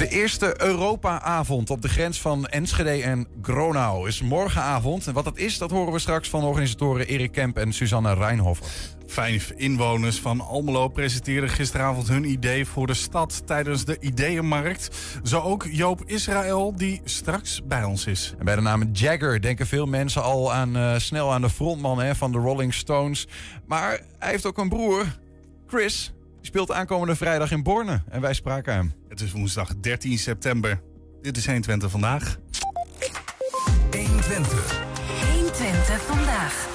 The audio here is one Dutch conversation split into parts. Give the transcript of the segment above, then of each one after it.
De eerste Europa-avond op de grens van Enschede en Gronau is morgenavond. En wat dat is, dat horen we straks van organisatoren Erik Kemp en Susanne Rijnhofer. Vijf inwoners van Almelo presenteerden gisteravond hun idee voor de stad tijdens de Ideeënmarkt. Zo ook Joop Israël, die straks bij ons is. En bij de naam Jagger denken veel mensen al aan, uh, snel aan de frontman hè, van de Rolling Stones. Maar hij heeft ook een broer, Chris. Die speelt aankomende vrijdag in Borne en wij spraken hem. Het is woensdag 13 september. Dit is 120 vandaag. 120. 120 vandaag.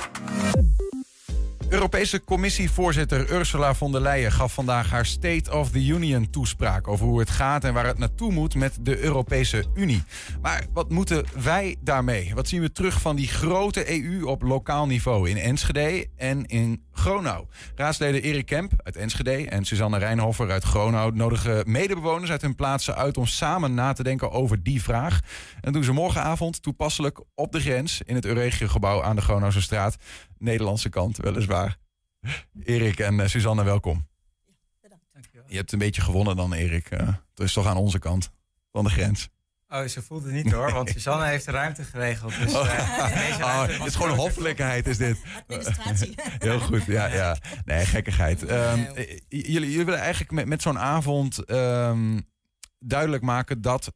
Europese Commissievoorzitter Ursula von der Leyen gaf vandaag haar State of the Union toespraak over hoe het gaat en waar het naartoe moet met de Europese Unie. Maar wat moeten wij daarmee? Wat zien we terug van die grote EU op lokaal niveau in Enschede en in Gronau? Raadsleden Erik Kemp uit Enschede en Suzanne Rijnhofer uit Gronau nodigen medebewoners uit hun plaatsen uit om samen na te denken over die vraag. En doen ze morgenavond toepasselijk op de grens in het Euregio-gebouw aan de Gronause straat. Nederlandse kant, weliswaar. Erik en uh, Suzanne, welkom. Ja, bedankt. Je hebt een beetje gewonnen dan, Erik. Uh, het is toch aan onze kant van de grens. Oh, ze voelt het niet hoor, want Suzanne heeft de ruimte geregeld. Dus, uh, oh, het is gewoon een hoffelijkheid, is dit. Administratie. Heel goed, ja, ja. Nee, gekkigheid. Um, jullie, jullie willen eigenlijk met, met zo'n avond um, duidelijk maken dat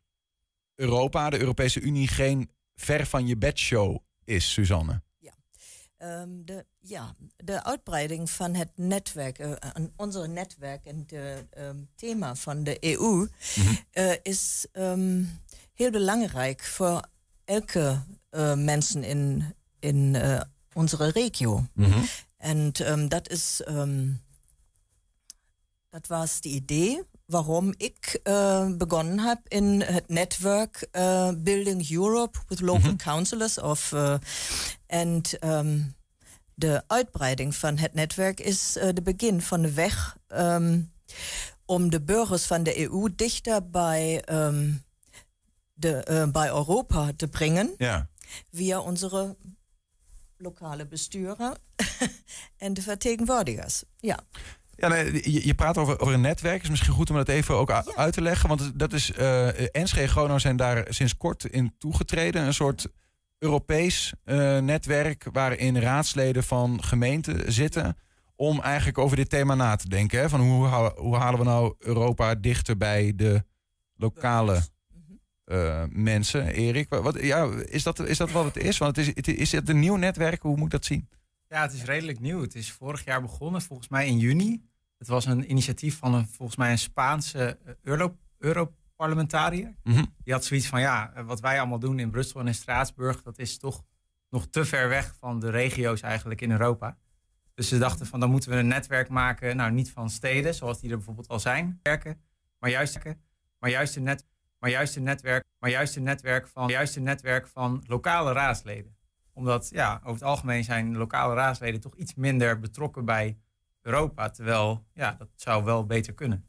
Europa, de Europese Unie, geen ver van je bedshow is, Suzanne. Um, de, ja, de uitbreiding van het netwerk, uh, onze netwerk en het um, thema van de EU mm -hmm. uh, is um, heel belangrijk voor elke uh, mensen in, in onze regio. Mm -hmm. En dat is, dat was de idee waarom ik begonnen heb in het netwerk Building Europe with Local mm -hmm. Councillors of en um, de uitbreiding van het netwerk is uh, de begin van de weg um, om de burgers van de EU dichter bij, um, de, uh, bij Europa te brengen. Ja. Via onze lokale besturen en de vertegenwoordigers. Ja. Ja, nee, je, je, praat over, over een netwerk. is misschien goed om dat even ook ja. uit te leggen. Want dat is, uh, Enschede en Gronau zijn daar sinds kort in toegetreden. Een soort Europees uh, netwerk waarin raadsleden van gemeenten zitten om eigenlijk over dit thema na te denken. Hè? Van hoe, hoe halen we nou Europa dichter bij de lokale uh, mensen? Erik, wat, ja, is, dat, is dat wat het is? Want het is, het, is het een nieuw netwerk? Hoe moet ik dat zien? Ja, het is redelijk nieuw. Het is vorig jaar begonnen, volgens mij in juni. Het was een initiatief van een, volgens mij een Spaanse Euro, Euro parlementariër. Mm -hmm. Die had zoiets van, ja, wat wij allemaal doen in Brussel en in Straatsburg, dat is toch nog te ver weg van de regio's eigenlijk in Europa. Dus ze dachten van, dan moeten we een netwerk maken, nou niet van steden, zoals die er bijvoorbeeld al zijn, werken, maar juist, maar juist een net, maar juist een netwerk, maar juist een netwerk van, juist een netwerk van lokale raadsleden. Omdat, ja, over het algemeen zijn lokale raadsleden toch iets minder betrokken bij Europa, terwijl, ja, dat zou wel beter kunnen.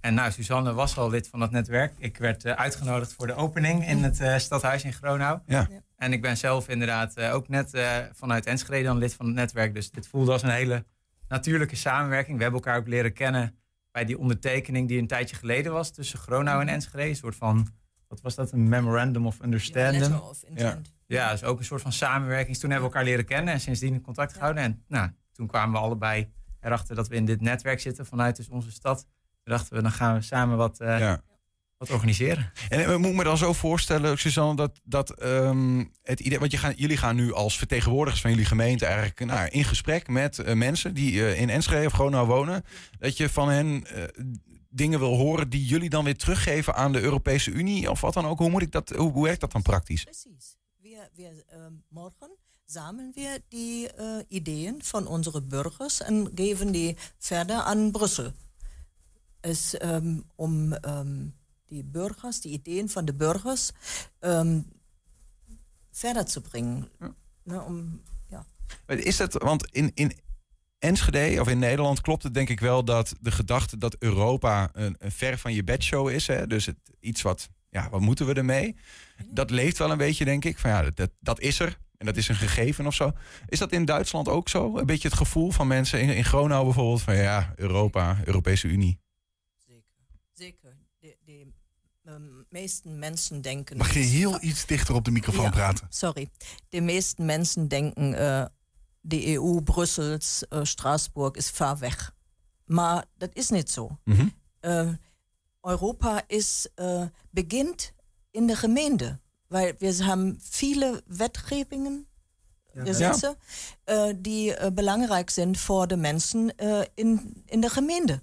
En nou, Suzanne was al lid van dat netwerk. Ik werd uh, uitgenodigd voor de opening in het uh, stadhuis in Gronau. Ja. En ik ben zelf inderdaad uh, ook net vanuit Enschede dan lid van het netwerk. Dus dit voelde als een hele natuurlijke samenwerking. We hebben elkaar ook leren kennen bij die ondertekening die een tijdje geleden was tussen Gronau en Enschede. Een soort van, wat was dat? Een memorandum of understanding. Ja, of ja. ja, dus ook een soort van samenwerking. Toen hebben we elkaar leren kennen en sindsdien contact gehouden. En nou, toen kwamen we allebei erachter dat we in dit netwerk zitten vanuit dus onze stad dachten we, dan gaan we samen wat, uh, ja. wat organiseren. En we moeten me dan zo voorstellen, Suzanne, dat, dat um, het idee. Want je gaan, jullie gaan nu als vertegenwoordigers van jullie gemeente eigenlijk nou, in gesprek met uh, mensen die uh, in Enschede of Gronau wonen. Dat je van hen dingen wil horen die jullie dan weer teruggeven aan de Europese Unie of wat dan ook. Hoe, moet ik dat, hoe, hoe werkt dat dan praktisch? Precies. We, we, morgen sammeln wir die Ideen van onze burgers en geven die verder aan Brussel is um, om um, die Burgers, die Ideen van de Burgers um, verder te brengen. Ja. Nou, om, ja. Is dat, want in, in Enschede of in Nederland klopt het denk ik wel dat de gedachte dat Europa een, een ver van je bedshow is. Hè? Dus het, iets wat, ja, wat moeten we ermee? Dat leeft wel een beetje, denk ik. Van ja, dat, dat is er. En dat is een gegeven of zo. Is dat in Duitsland ook zo? Een beetje het gevoel van mensen in, in Gronau bijvoorbeeld van ja, Europa, Europese Unie. zeker. De, de ähm, meisten Menschen denken. Mag je heel iets dichter op de microfoon Ja. praten? Sorry. De meisten Menschen denken, äh, die EU, Brussels, äh, Straßburg ist ver weg. Maar dat is niet zo. Mhm. Äh, Europa is, begint in de gemeente. Weil wir haben viele Wetgevingen, Gesetze, äh, die äh, belangrijk zijn voor de mensen äh, in, in de gemeente.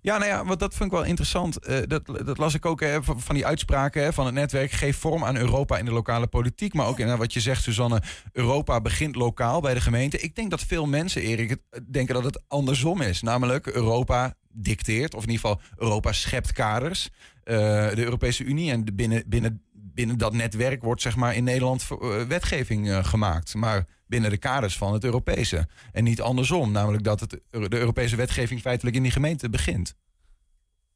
Ja, nou ja, want dat vind ik wel interessant. Eh, dat, dat las ik ook hè, van, die uitspraken hè, van het netwerk. Geef vorm aan Europa in de lokale politiek. Maar ook in wat je zegt, Suzanne. Europa begint lokaal bij de gemeente. Ik denk dat veel mensen, Erik, het- denken dat het andersom is. Namelijk, Europa dicteert, of in ieder geval Europa schept kaders. Eh, de Europese Unie en de binnen, binnen, binnen dat netwerk wordt zeg maar in Nederland eh, wetgeving eh, gemaakt. Maar binnen de kaders van het Europese. En niet andersom, namelijk dat het, de Europese wetgeving feitelijk in die gemeente begint.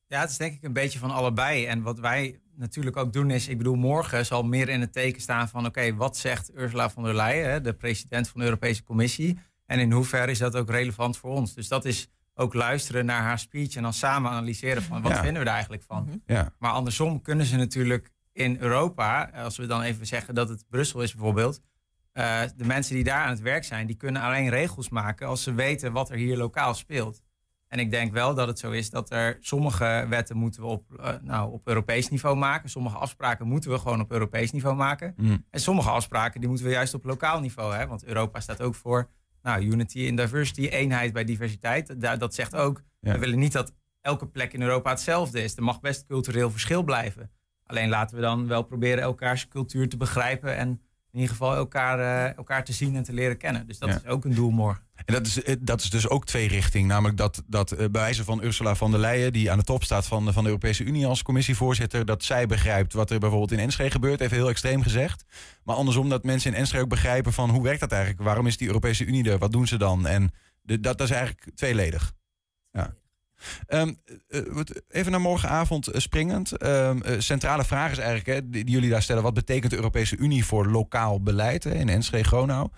Ja, het is denk ik een beetje van allebei. En wat wij natuurlijk ook doen is, ik bedoel, morgen zal meer in het teken staan van, oké, wat zegt Ursula von der Leyen, de president van de Europese Commissie, en in hoeverre is dat ook relevant voor ons? Dus dat is ook luisteren naar haar speech en dan samen analyseren van, wat Ja. vinden we daar eigenlijk van? Ja. Maar andersom kunnen ze natuurlijk in Europa, als we dan even zeggen dat het Brussel is bijvoorbeeld, eh, de mensen die daar aan het werk zijn, die kunnen alleen regels maken als ze weten wat er hier lokaal speelt. En ik denk wel dat het zo is dat er sommige wetten moeten we op, eh, nou, op Europees niveau maken. Sommige afspraken moeten we gewoon op Europees niveau maken. Mm. En sommige afspraken die moeten we juist op lokaal niveau. Hè? Want Europa staat ook voor nou, unity in diversity, eenheid bij diversiteit. Da- dat zegt ook, Ja. we willen niet dat elke plek in Europa hetzelfde is. Er mag best cultureel verschil blijven. Alleen laten we dan wel proberen elkaars cultuur te begrijpen en in ieder geval elkaar, eh, elkaar te zien en te leren kennen. Dus dat Ja. is ook een doel morgen. En dat is, eh, dat is dus ook twee richting. Namelijk dat, dat eh, bij wijze van Ursula von der Leyen, die aan de top staat van, de- van de Europese Unie als commissievoorzitter, dat zij begrijpt wat er bijvoorbeeld in Enschede gebeurt, even heel extreem gezegd. Maar andersom dat mensen in Enschede ook begrijpen van hoe werkt dat eigenlijk? Waarom is die Europese Unie er? Wat doen ze dan? En de, dat, dat is eigenlijk tweeledig. Ja. Wat- even naar morgenavond eh, springend. Ehm, eh, centrale vraag is eigenlijk, hè, die, jullie daar stellen, wat betekent de Europese Unie voor lokaal beleid hè, in Enschede, Gronau?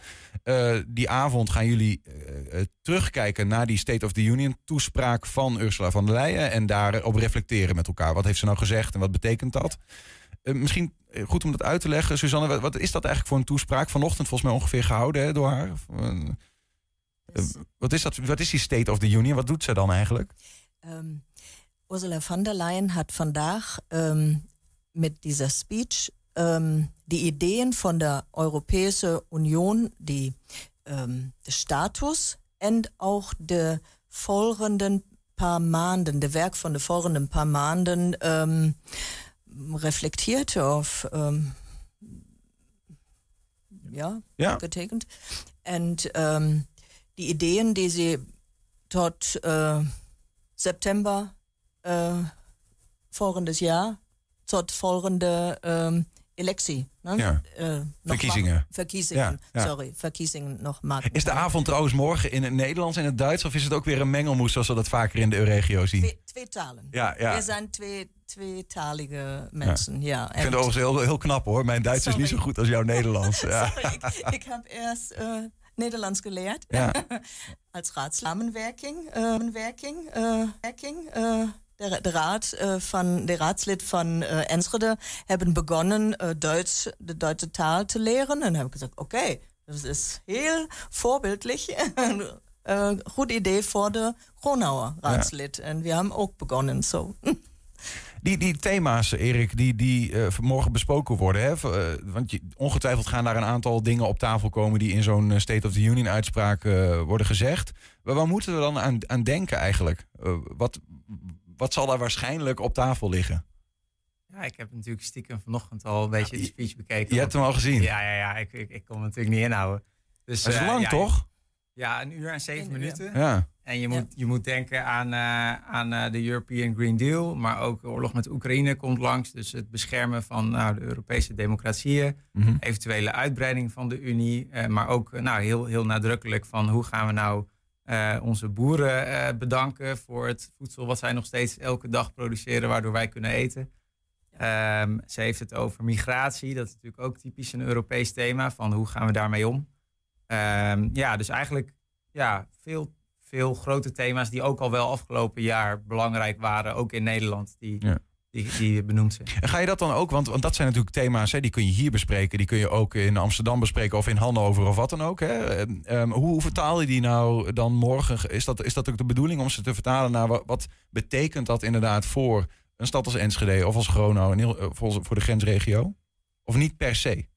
Die avond gaan jullie terugkijken naar die State of the Union toespraak van Ursula von der Leyen en daarop reflecteren met elkaar. Wat heeft ze nou gezegd en wat betekent dat? Misschien goed om dat uit te leggen. Suzanne, wat, wat is dat eigenlijk voor een toespraak? Vanochtend volgens mij ongeveer gehouden hè, door haar. Eh, wat, is dat, wat is die State of the Union? Wat doet ze dan eigenlijk? Ähm, Ursula von der Leyen hat vandaag ähm, mit dieser Speech ähm, die Ideen von der Europäischen Union, die, ähm, de Status en auch de volgenden paar Maanden, de werk van de volgende paar Maanden ähm, reflectiert of ähm, ja, Ja. getekend. En ähm, die Ideen, die sie tot äh, September äh, jaar tot volgende ähm, electie. Ne? Ja. Äh, noch Verkiezingen. Verkiezingen, Ja, ja. sorry, verkiezingen nog maken. Is de avond trouwens morgen in het Nederlands en het Duits? Of is het ook weer een mengelmoes zoals we dat vaker in de regio zien? Twee, twee talen. Ja, ja. We zijn twee, tweetalige mensen, ja. Ik vind het overigens heel, heel knap hoor. Mijn Duits is niet zo goed als jouw Nederlands. Ja. Sorry, ik, ik heb eerst eh, Nederlands gelehrt. Ja. Als Raadslamenwerking. Äh, werking, äh, werking, äh, der, der, Rat äh, van, der Raadslid van äh, Enschede haben begonnen, äh, Deutsch, de deutsche Tal zu lehren. Und haben gesagt, okay, das ist heel vorbildlich. äh, gute Idee vor der Kronauer Ratslid. Ja. Und wir haben auch begonnen so. Die, die thema's, Erik, die, die eh, vanmorgen besproken worden. Hè? Eh, want je, ongetwijfeld gaan daar een aantal dingen op tafel komen die in zo'n eh, State of the Union uitspraak worden gezegd. Maar waar moeten we dan aan, aan denken eigenlijk? Wat, wat zal daar waarschijnlijk op tafel liggen? Ja, ik heb natuurlijk stiekem vanochtend al een beetje de speech bekeken. Je hebt hem al gezien. Ja, ja, ja. Ik, ik, ik kon me natuurlijk niet inhouden. Dus, Dat is lang ja, toch? Ja, een uur en zeven minuten. Ja. En je moet, je moet denken aan, eh, aan eh, de European Green Deal, maar ook de oorlog met Oekraïne komt langs. Dus het beschermen van nou, de Europese democratieën, Mhm. eventuele uitbreiding van de Unie, eh, maar ook nou, heel, heel nadrukkelijk van hoe gaan we nou eh, onze boeren eh, bedanken voor het voedsel wat zij nog steeds elke dag produceren, waardoor wij kunnen eten. Ehm, ze heeft het over migratie, dat is natuurlijk ook typisch een Europees thema, van hoe gaan we daarmee om. Ehm, ja, dus eigenlijk ja, veel, veel grote thema's die ook al wel afgelopen jaar belangrijk waren, ook in Nederland, die, Ja. die, die benoemd zijn. En ga je dat dan ook, want, want dat zijn natuurlijk thema's, hè, die kun je hier bespreken, die kun je ook in Amsterdam bespreken of in Hannover of wat dan ook. Hè? Um, hoe vertaal je die nou dan morgen? Is dat, is dat ook de bedoeling om ze te vertalen naar wat, wat betekent dat inderdaad voor een stad als Enschede of als Gronau voor de grensregio? Of niet per se?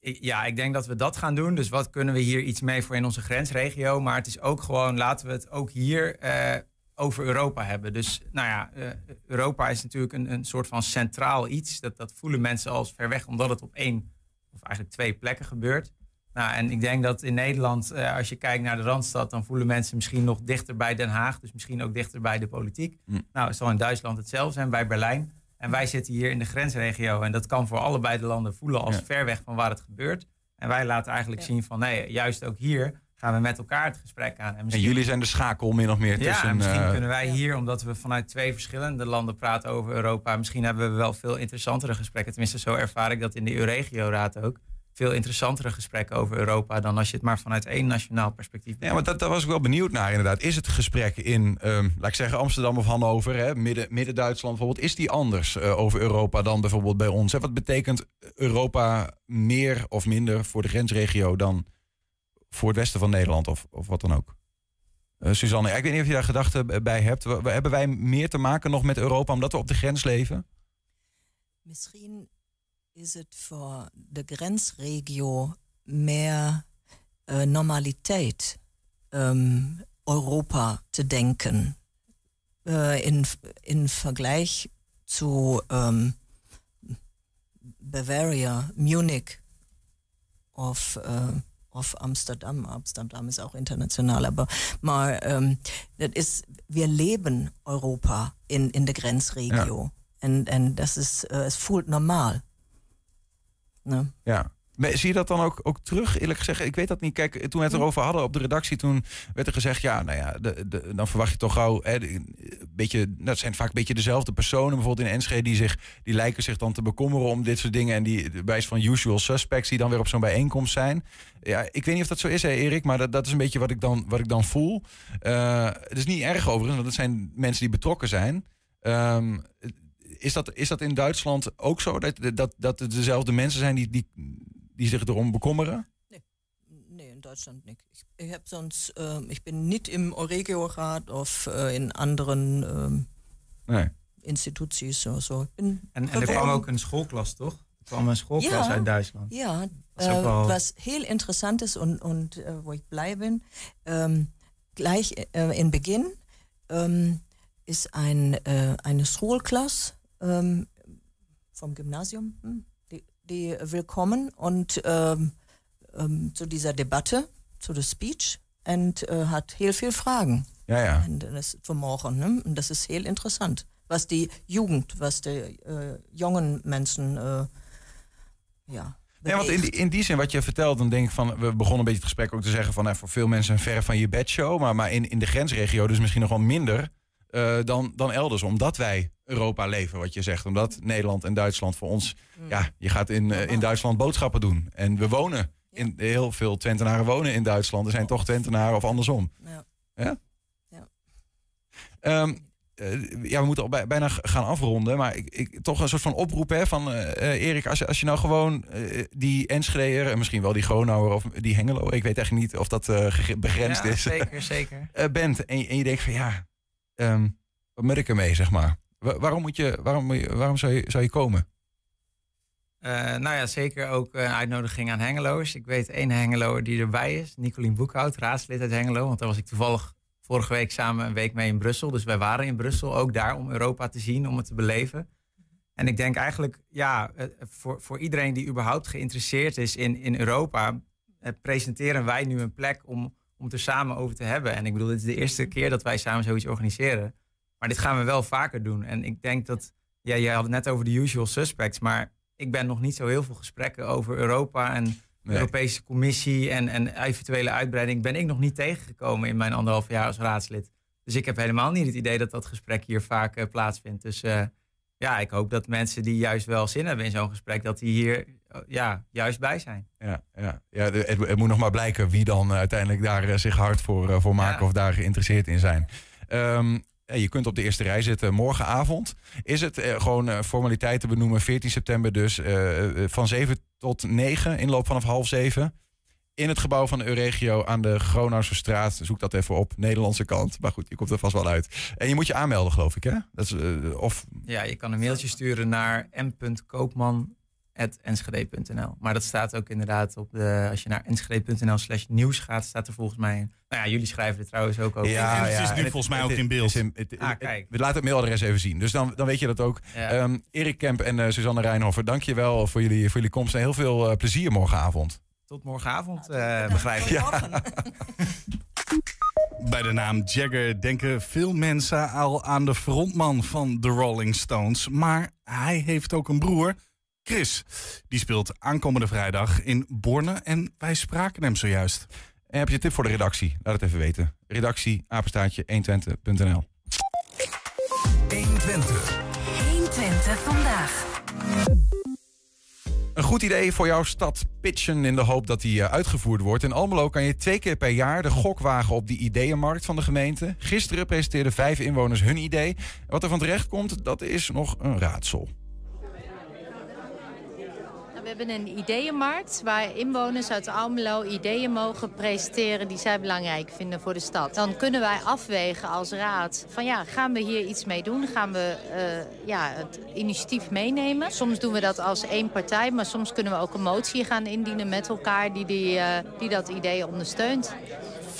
Ja, ik denk dat we dat gaan doen. Dus wat kunnen we hier iets mee voor in onze grensregio? Maar het is ook gewoon, laten we het ook hier uh, over Europa hebben. Dus nou ja, uh, Europa is natuurlijk een, een soort van centraal iets. Dat, dat voelen mensen als ver weg, omdat het op één of eigenlijk twee plekken gebeurt. Nou, en ik denk dat in Nederland, uh, als je kijkt naar de Randstad, dan voelen mensen misschien nog dichter bij Den Haag. Dus misschien ook dichter bij de politiek. Mm. Nou, het zal in Duitsland hetzelfde zijn, bij Berlijn. En wij zitten hier in de grensregio. En dat kan voor allebei de landen voelen als ver weg van waar het gebeurt. En wij laten eigenlijk zien van nee, juist ook hier gaan we met elkaar het gesprek aan. En, en jullie zijn de schakel min of meer tussen... Ja, misschien uh, kunnen wij hier, omdat we vanuit twee verschillende landen praten over Europa... misschien hebben we wel veel interessantere gesprekken. Tenminste, zo ervaar ik dat in de EU-regio-raad ook veel interessantere gesprekken over Europa dan als je het maar vanuit één nationaal perspectief. Ja, maar dat, daar was ik wel benieuwd naar inderdaad. Is het gesprek in, um, laat ik zeggen, Amsterdam of Hannover, hè, midden, midden Duitsland bijvoorbeeld, is die anders uh, over Europa dan bijvoorbeeld bij ons? Hè? Wat betekent Europa meer of minder voor de grensregio dan voor het westen van Nederland of, of wat dan ook? Uh, Suzanne, ik weet niet of je daar gedachten bij hebt. Hebben wij meer te maken nog met Europa omdat we op de grens leven? Misschien is het voor de grensregio meer uh, normaliteit um, Europa te denken. Uh, in, in vergleich zu um, Bavaria, Munich of, uh, of Amsterdam. Amsterdam ist auch international, aber mal, um, das ist, wir leben Europa in, in der Grenzregio. Ja. En, en dat is, uh, het voelt normaal. Ja. zie je dat dan ook, ook terug, eerlijk gezegd? Ik weet dat niet. Kijk, toen we het erover hadden op de redactie, toen werd er gezegd: ja, nou ja, de, de, dan verwacht je toch gauw. Hè, een beetje, dat zijn vaak een beetje dezelfde personen, bijvoorbeeld in Enschede, die, zich, die lijken zich dan te bekommeren om dit soort dingen. En die wijs van usual suspects, die dan weer op zo'n bijeenkomst zijn. Ja, ik weet niet of dat zo is, hè, Erik, maar dat, dat is een beetje wat ik dan, wat ik dan voel. Uh, het is niet erg overigens, want het zijn mensen die betrokken zijn. Um, is, dat, is dat in Duitsland ook zo? Dat, dat, dat het dezelfde mensen zijn die, die, die zich erom bekommeren? Nee. Nee, in Duitsland niet. Ik, ik heb soms, uh, ik ben niet in Regio-raad of uh, in andere nee. instituties of zo. En, en er kwam ook een schoolklas, toch? Er kwam een schoolklas ja, uit Duitsland. Ja, uh, wel... was heel interessant is en, en wo ich blij ben, um, gleich in Beginn um, ist ein, eine Schulklasse ähm, vom Gymnasium, hm, die, die willkommen und ähm, ähm, zu dieser Debatte, zu der Speech und äh, hat heel veel Fragen. Ja, ja. En das vanmorgen. Ne? Und das ist heel interessant. Was die Jugend, was de jonge mensen, uh, ja. Ja, want in die, in die zin wat je vertelt, dan denk ik van... We begonnen een beetje het gesprek ook te zeggen van... Nou, voor veel mensen een ver van je bedshow. Maar, maar in, in de grensregio dus misschien nog wel minder uh, dan, dan elders. Omdat wij Europa leven, wat je zegt. Omdat Nederland en Duitsland voor ons... Mm. Ja, je gaat in, uh, in Duitsland boodschappen doen. En we wonen. In, heel veel Twentenaren wonen in Duitsland. Er zijn toch Twentenaren of andersom. Ja? Ja. ja. Um, uh, ja, we moeten al bij, bijna gaan afronden. Maar ik, ik, toch een soort van oproep hè, van uh, Erik. Als je, als je nou gewoon uh, die Enschedeer en misschien wel die Gronauer of die Hengelo. Ik weet echt niet of dat begrensd ja, is. Zeker, zeker. bent. En, en je denkt van ja, um, wat moet ik ermee, zeg maar? waarom, moet je, waarom, waarom zou, je, zou je komen? Uh, nou ja, zeker ook een uitnodiging aan Hengeloers. Ik weet één Hengeloer die erbij is, Nicolien Boekhout, raadslid uit Hengelo. Want daar was ik toevallig vorige week samen een week mee in Brussel. Dus wij waren in Brussel ook daar om Europa te zien, om het te beleven. En ik denk eigenlijk, ja, eh, voor, voor iedereen die überhaupt geïnteresseerd is in, in Europa, eh, presenteren wij nu een plek om, om het er samen over te hebben. En ik bedoel, dit is de eerste keer dat wij samen zoiets organiseren. Maar dit gaan we wel vaker doen. En ik denk dat, ja, jij had het net over de usual suspects, maar ik ben nog niet zo heel veel gesprekken over Europa en de Europese Commissie en, en eventuele uitbreiding ben ik nog niet tegengekomen in mijn anderhalf jaar als raadslid. Dus ik heb helemaal niet het idee dat dat gesprek hier vaak uh, plaatsvindt. Dus uh, ja, ik hoop dat mensen die juist wel zin hebben in zo'n gesprek, dat die hier ja, juist bij zijn. Ja, ja. ja het, het, moet nog maar blijken wie dan uiteindelijk daar zich hard voor, voor maken ja. of daar geïnteresseerd in zijn. Um, je kunt op de eerste rij zitten morgenavond. Is het gewoon formaliteiten benoemen, 14 september dus, van 7 tot 9, inloop vanaf half 7 in het gebouw van de Euregio aan de Gronauwse straat. Zoek dat even op, Nederlandse kant. Maar goed, je komt er vast wel uit. En je moet je aanmelden, geloof ik, hè? Dat is, uh, of... Ja, je kan een mailtje sturen naar m.koopman.enschede.nl. Maar dat staat ook inderdaad op de... Als je naar enschede.nl slash nieuws gaat, staat er volgens mij... Nou ja, jullie schrijven er trouwens ook over. Ja, ja, het is nu volgens mij ook in beeld. ah, kijk. We laten het mailadres even zien. Dus dan, dan weet je dat ook. Ja. Um, Erik Kemp en uh, Suzanne Rijnhofer, je wel voor jullie, voor jullie komst. En heel veel uh, plezier morgenavond. Tot morgenavond, uh, begrijp ik. Ja. Bij de naam Jagger denken veel mensen al aan de frontman van de Rolling Stones. Maar hij heeft ook een broer, Chris. Die speelt aankomende vrijdag in Borne en wij spraken hem zojuist. En heb je een tip voor de redactie? Laat het even weten. Redactie apenstaartje 120.nl 120. 120 vandaag. Een goed idee voor jouw stad pitchen in de hoop dat die eh, uitgevoerd wordt. In Almelo kan je twee keer per jaar de gok wagen op die ideeënmarkt van de gemeente. Gisteren presenteerden vijf inwoners hun idee. Wat er van terecht komt, dat is nog een raadsel. We hebben een ideeënmarkt waar inwoners uit Almelo ideeën mogen presenteren die zij belangrijk vinden voor de stad. Dan kunnen wij afwegen als raad van ja, gaan we hier iets mee doen? Gaan we uh, ja, het initiatief meenemen? Soms doen we dat als één partij, maar soms kunnen we ook een motie gaan indienen met elkaar die, die, uh, die dat idee ondersteunt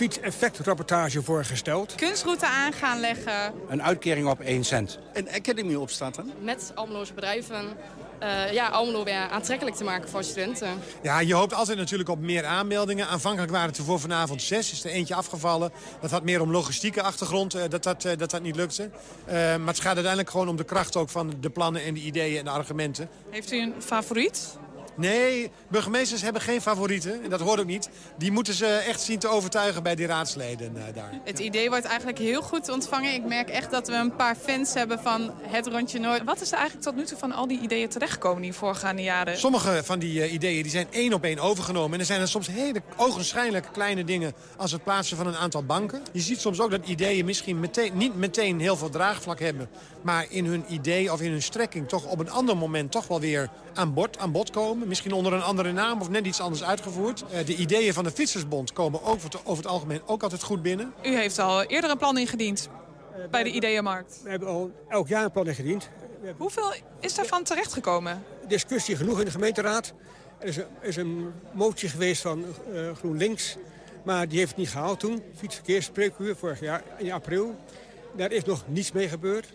fietseffectrapportage voorgesteld. Kunstroute aan gaan leggen. Een uitkering op 1 cent. Een academy opstarten. Met Almeloze bedrijven uh, ja, Almelo weer aantrekkelijk te maken voor studenten. Ja, je hoopt altijd natuurlijk op meer aanmeldingen. Aanvankelijk waren het er voor vanavond zes, is er eentje afgevallen. Dat had meer om logistieke achtergrond, uh, dat, dat, uh, dat dat niet lukte. maar het gaat uiteindelijk gewoon om de kracht ook van de plannen en de ideeën en de argumenten. Heeft u een favoriet? Nee, burgemeesters hebben geen favorieten. En dat hoort ook niet. Die moeten ze echt zien te overtuigen bij die raadsleden uh, daar. Het idee wordt eigenlijk heel goed ontvangen. Ik merk echt dat we een paar fans hebben van het Rondje Noord. Wat is er eigenlijk tot nu toe van al die ideeën terechtgekomen die voorgaande jaren? Sommige van die uh, ideeën die zijn één op één overgenomen. En er zijn er soms hele ogenschijnlijk kleine dingen als het plaatsen van een aantal banken. Je ziet soms ook dat ideeën misschien meteen, niet meteen heel veel draagvlak hebben. Maar in hun idee of in hun strekking toch op een ander moment toch wel weer aan bod, aan bod komen misschien onder een andere naam of net iets anders uitgevoerd. Uh, de ideeën van de Fietsersbond komen over het, over het algemeen ook altijd goed binnen. U heeft al eerder een plan ingediend bij de Ideeënmarkt. We hebben al elk jaar een plan ingediend. Hoeveel is daarvan terechtgekomen? Discussie genoeg in de gemeenteraad. Er is een, is een motie geweest van uh, GroenLinks, maar die heeft het niet gehaald toen. Fietsverkeersspreekuur vorig jaar in april. Daar is nog niets mee gebeurd.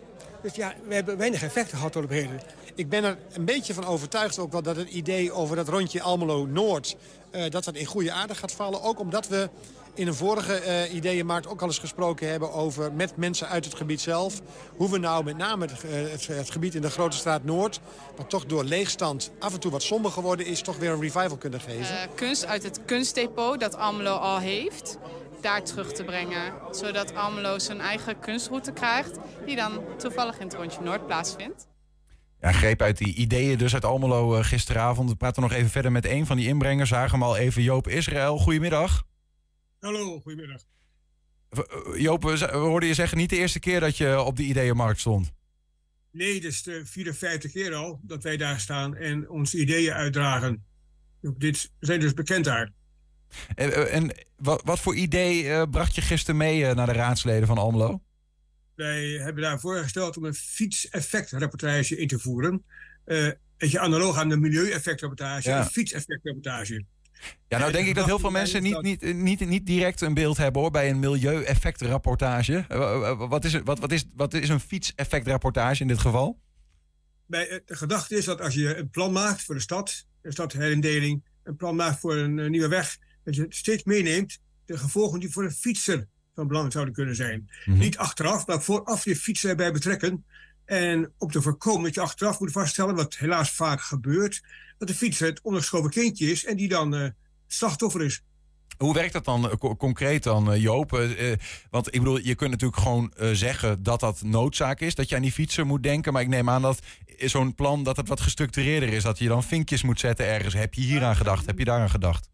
Dus ja, we hebben weinig effecten gehad tot op heden. Ik ben er een beetje van overtuigd ook wel dat het idee over dat rondje Almelo-Noord... Uh, dat dat in goede aarde gaat vallen. Ook omdat we in een vorige uh, ideeënmarkt ook al eens gesproken hebben over met mensen uit het gebied zelf. Hoe we nou met name het, uh, het, het, gebied in de Grote Straat Noord, wat toch door leegstand af en toe wat somber geworden is, toch weer een revival kunnen geven. Uh, kunst uit het kunstdepot dat Almelo al heeft daar terug te brengen. Zodat Almelo zijn eigen kunstroute krijgt... die dan toevallig in het rondje Noord plaatsvindt. Ja, greep uit die ideeën dus uit Almelo uh, gisteravond. We praten nog even verder met een van die inbrengers. Zagen hem al even Joop Israël. Goedemiddag. Hallo, goedemiddag. Joop, we hoorden je zeggen niet de eerste keer dat je op de ideeënmarkt stond. Nee, het is de 54 keer al dat wij daar staan en onze ideeën uitdragen. Dit zijn dus bekend daar. En, eh, en wat, wat, voor idee uh, bracht je gisteren mee uh, naar de raadsleden van Almelo? Wij hebben daar voorgesteld om een fietseffectrapportage in te voeren. Uh, je analoog aan de milieueffectrapportage, ja. een fietseffectrapportage. Ja, nou denk ik dat heel veel mensen niet, niet, niet, niet direct een beeld hebben hoor, bij een milieueffectrapportage. Wat is, wat, wat, is, wat is een fietseffectrapportage in dit geval? Bij, de gedachte is dat als je een plan maakt voor de stad, een stadherindeling, een plan maakt voor een, een nieuwe weg, dat je steeds meeneemt de gevolgen die voor een fietser van belang zouden kunnen zijn. Mm-hmm. Niet achteraf, maar vooraf je fietser erbij betrekken. En om te voorkomen dat je achteraf moet vaststellen, wat helaas vaak gebeurt, dat de fietser het onderschoven kindje is en die dan uh, slachtoffer is. Hoe werkt dat dan uh, concreet dan, uh, Joop? want ik bedoel, je kunt natuurlijk gewoon zeggen dat dat noodzaak is, dat je aan die fietser moet denken. Maar ik neem aan dat zo'n plan dat het wat gestructureerder is. Dat je dan vinkjes moet zetten ergens. Heb je hier aan gedacht? Heb je daar aan gedacht?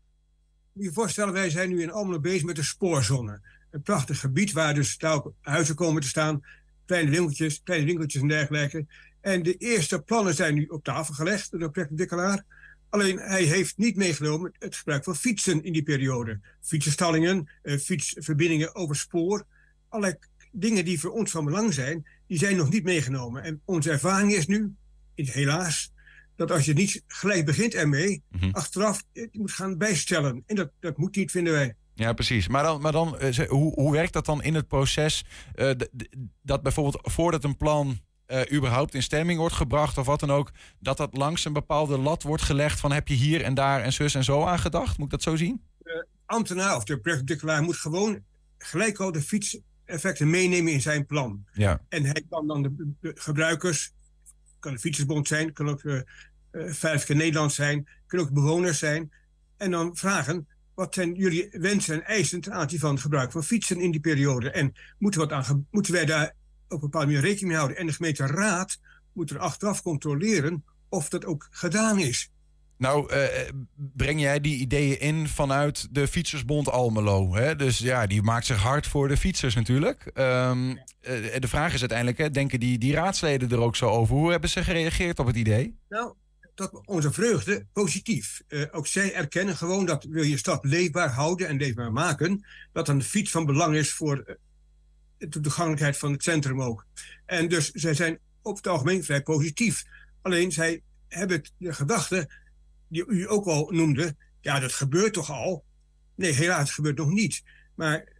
Moet je voorstellen, wij zijn nu in Almelo bezig met de spoorzone. Een prachtig gebied waar dus daar huizen komen te staan. kleine winkeltjes, kleine winkeltjes en dergelijke. En de eerste plannen zijn nu op tafel gelegd door de projectontwikkelaar. Alleen hij heeft niet meegenomen het gebruik van fietsen in die periode. Fietsenstallingen, uh, fietsverbindingen over spoor. Allerlei dingen die voor ons van belang zijn, die zijn nog niet meegenomen. En onze ervaring is nu, helaas, dat als je niet gelijk begint ermee, mm achteraf je moet gaan bijstellen. En dat, dat moet niet, vinden wij. Ja, precies. Maar dan, maar dan uh, hoe, hoe werkt dat dan in het proces? Uh, dat bijvoorbeeld voordat een plan uh, überhaupt in stemming wordt gebracht of wat dan ook, dat dat langs een bepaalde lat wordt gelegd van heb je hier en daar en zus en zo aan gedacht? Moet ik dat zo zien? De ambtenaar of de projectontwikkelaar moet gewoon gelijk al de fietseffecten meenemen in zijn plan. Ja. En hij kan dan de, de gebruikers, kan de fietsersbond zijn, kan ook de uh, Veilige Nederland zijn, kunnen ook bewoners zijn, en dan vragen wat zijn jullie wensen en eisen ten aanzien van het gebruik van fietsen in die periode? En moeten, wat aan, moeten wij daar op een bepaalde manier rekening mee houden? En de gemeenteraad moet er achteraf controleren of dat ook gedaan is. Nou, uh, breng jij die ideeën in vanuit de Fietsersbond Almelo. Hè? Dus ja, die maakt zich hard voor de fietsers natuurlijk. Um, uh, de vraag is uiteindelijk, hè, denken die, die raadsleden er ook zo over? Hoe hebben ze gereageerd op het idee? Nou, tot onze vreugde positief. Uh, ook zij erkennen gewoon dat wil je stad leefbaar houden en leefbaar maken, dat een fiets van belang is voor uh, de toegankelijkheid van het centrum ook. En dus zij zijn op het algemeen vrij positief. Alleen zij hebben de gedachte, die u ook al noemde, ja, dat gebeurt toch al? Nee, helaas, het gebeurt nog niet. Maar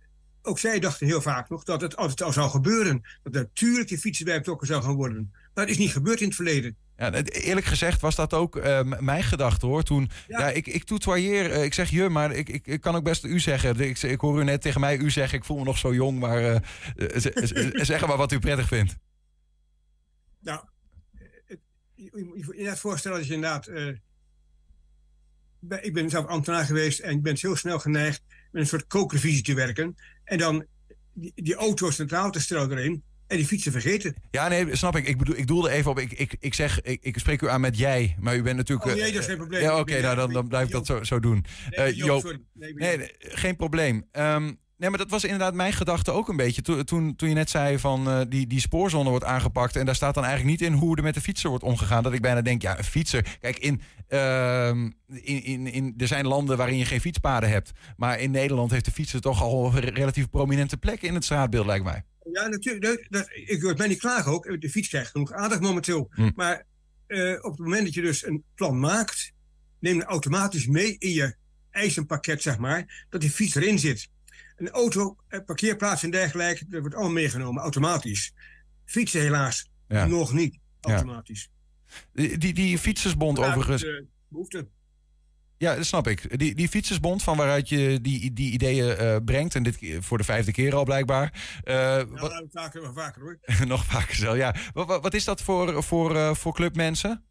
ook zij dachten heel vaak nog dat het altijd al zou gebeuren. Dat natuurlijk die fietsen bij betrokken zou gaan worden. Maar dat is niet gebeurd in het verleden. Ja, eerlijk gezegd was dat ook uh, mijn gedachte hoor. Toen, ja, ja ik, ik uh, ik zeg je, maar ik, ik, ik, kan ook best u zeggen. Ik, ik hoor u net tegen mij u zeggen, ik voel me nog zo jong, maar uh, zeg maar wat u prettig vindt. Nou, je moet je net voorstellen dat je inderdaad... ik ben zelf ambtenaar geweest en ik ben heel snel geneigd met een soort kookrevisie te werken. En dan die, die auto centraal te stellen erin en die fietsen vergeten. Ja, nee, snap ik. Ik bedoel, ik doelde even op. Ik, ik, ik zeg, ik, ik spreek u aan met jij, maar u bent natuurlijk. Oh, nee, dat is geen probleem. Ja, oké, okay, nou dan, dan blijf ik dat zo, zo doen. Nee, uh, Joop, sorry. Nee, nee, nee, geen probleem. Um, Nee, maar dat was inderdaad mijn gedachte ook een beetje. Toen, toen, toen je net zei van uh, die, die spoorzone wordt aangepakt. En daar staat dan eigenlijk niet in hoe er met de fietser wordt omgegaan. Dat ik bijna denk, ja, een fietser. Kijk, in, uh, in, in, in, er zijn landen waarin je geen fietspaden hebt. Maar in Nederland heeft de fietser toch al een relatief prominente plek in het straatbeeld, lijkt mij. Ja, natuurlijk. Dat, ik wil mij niet klagen ook. De fiets krijgt genoeg aandacht momenteel. Hm. Maar uh, op het moment dat je dus een plan maakt, neem je automatisch mee in je eisenpakket, zeg maar, dat die fiets erin zit. Een auto, parkeerplaats en dergelijke, dat wordt allemaal meegenomen, automatisch. Fietsen helaas ja. nog niet automatisch. Ja. Die, die, die fietsersbond overigens... behoefte. Ja, dat snap ik. Die, die fietsersbond van waaruit je die, die ideeën uh, brengt, en dit voor de vijfde keer al blijkbaar. Uh, ja, wat... vaker, vaker hoor. nog vaker zelf, ja. Wat, wat, is dat voor, voor, uh, voor clubmensen?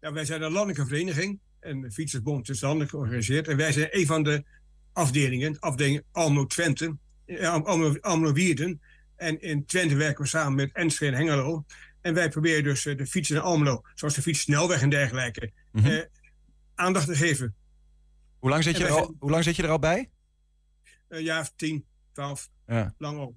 Ja, wij zijn een landelijke vereniging. En de Fietsersbond is landelijk georganiseerd. En wij zijn een van de afdelingen, afdeling Almelo Twente, Almelo, Wierden. En in Twente werken we samen met Enschede en Hengelo. En wij proberen dus de fietsen in Almelo, zoals de fietssnelweg en dergelijke, mm -hmm. Aandacht te geven. Hoe lang zit je, er al, hoe lang zit je er al bij? Een jaar of tien, twaalf. Ja. Lang al.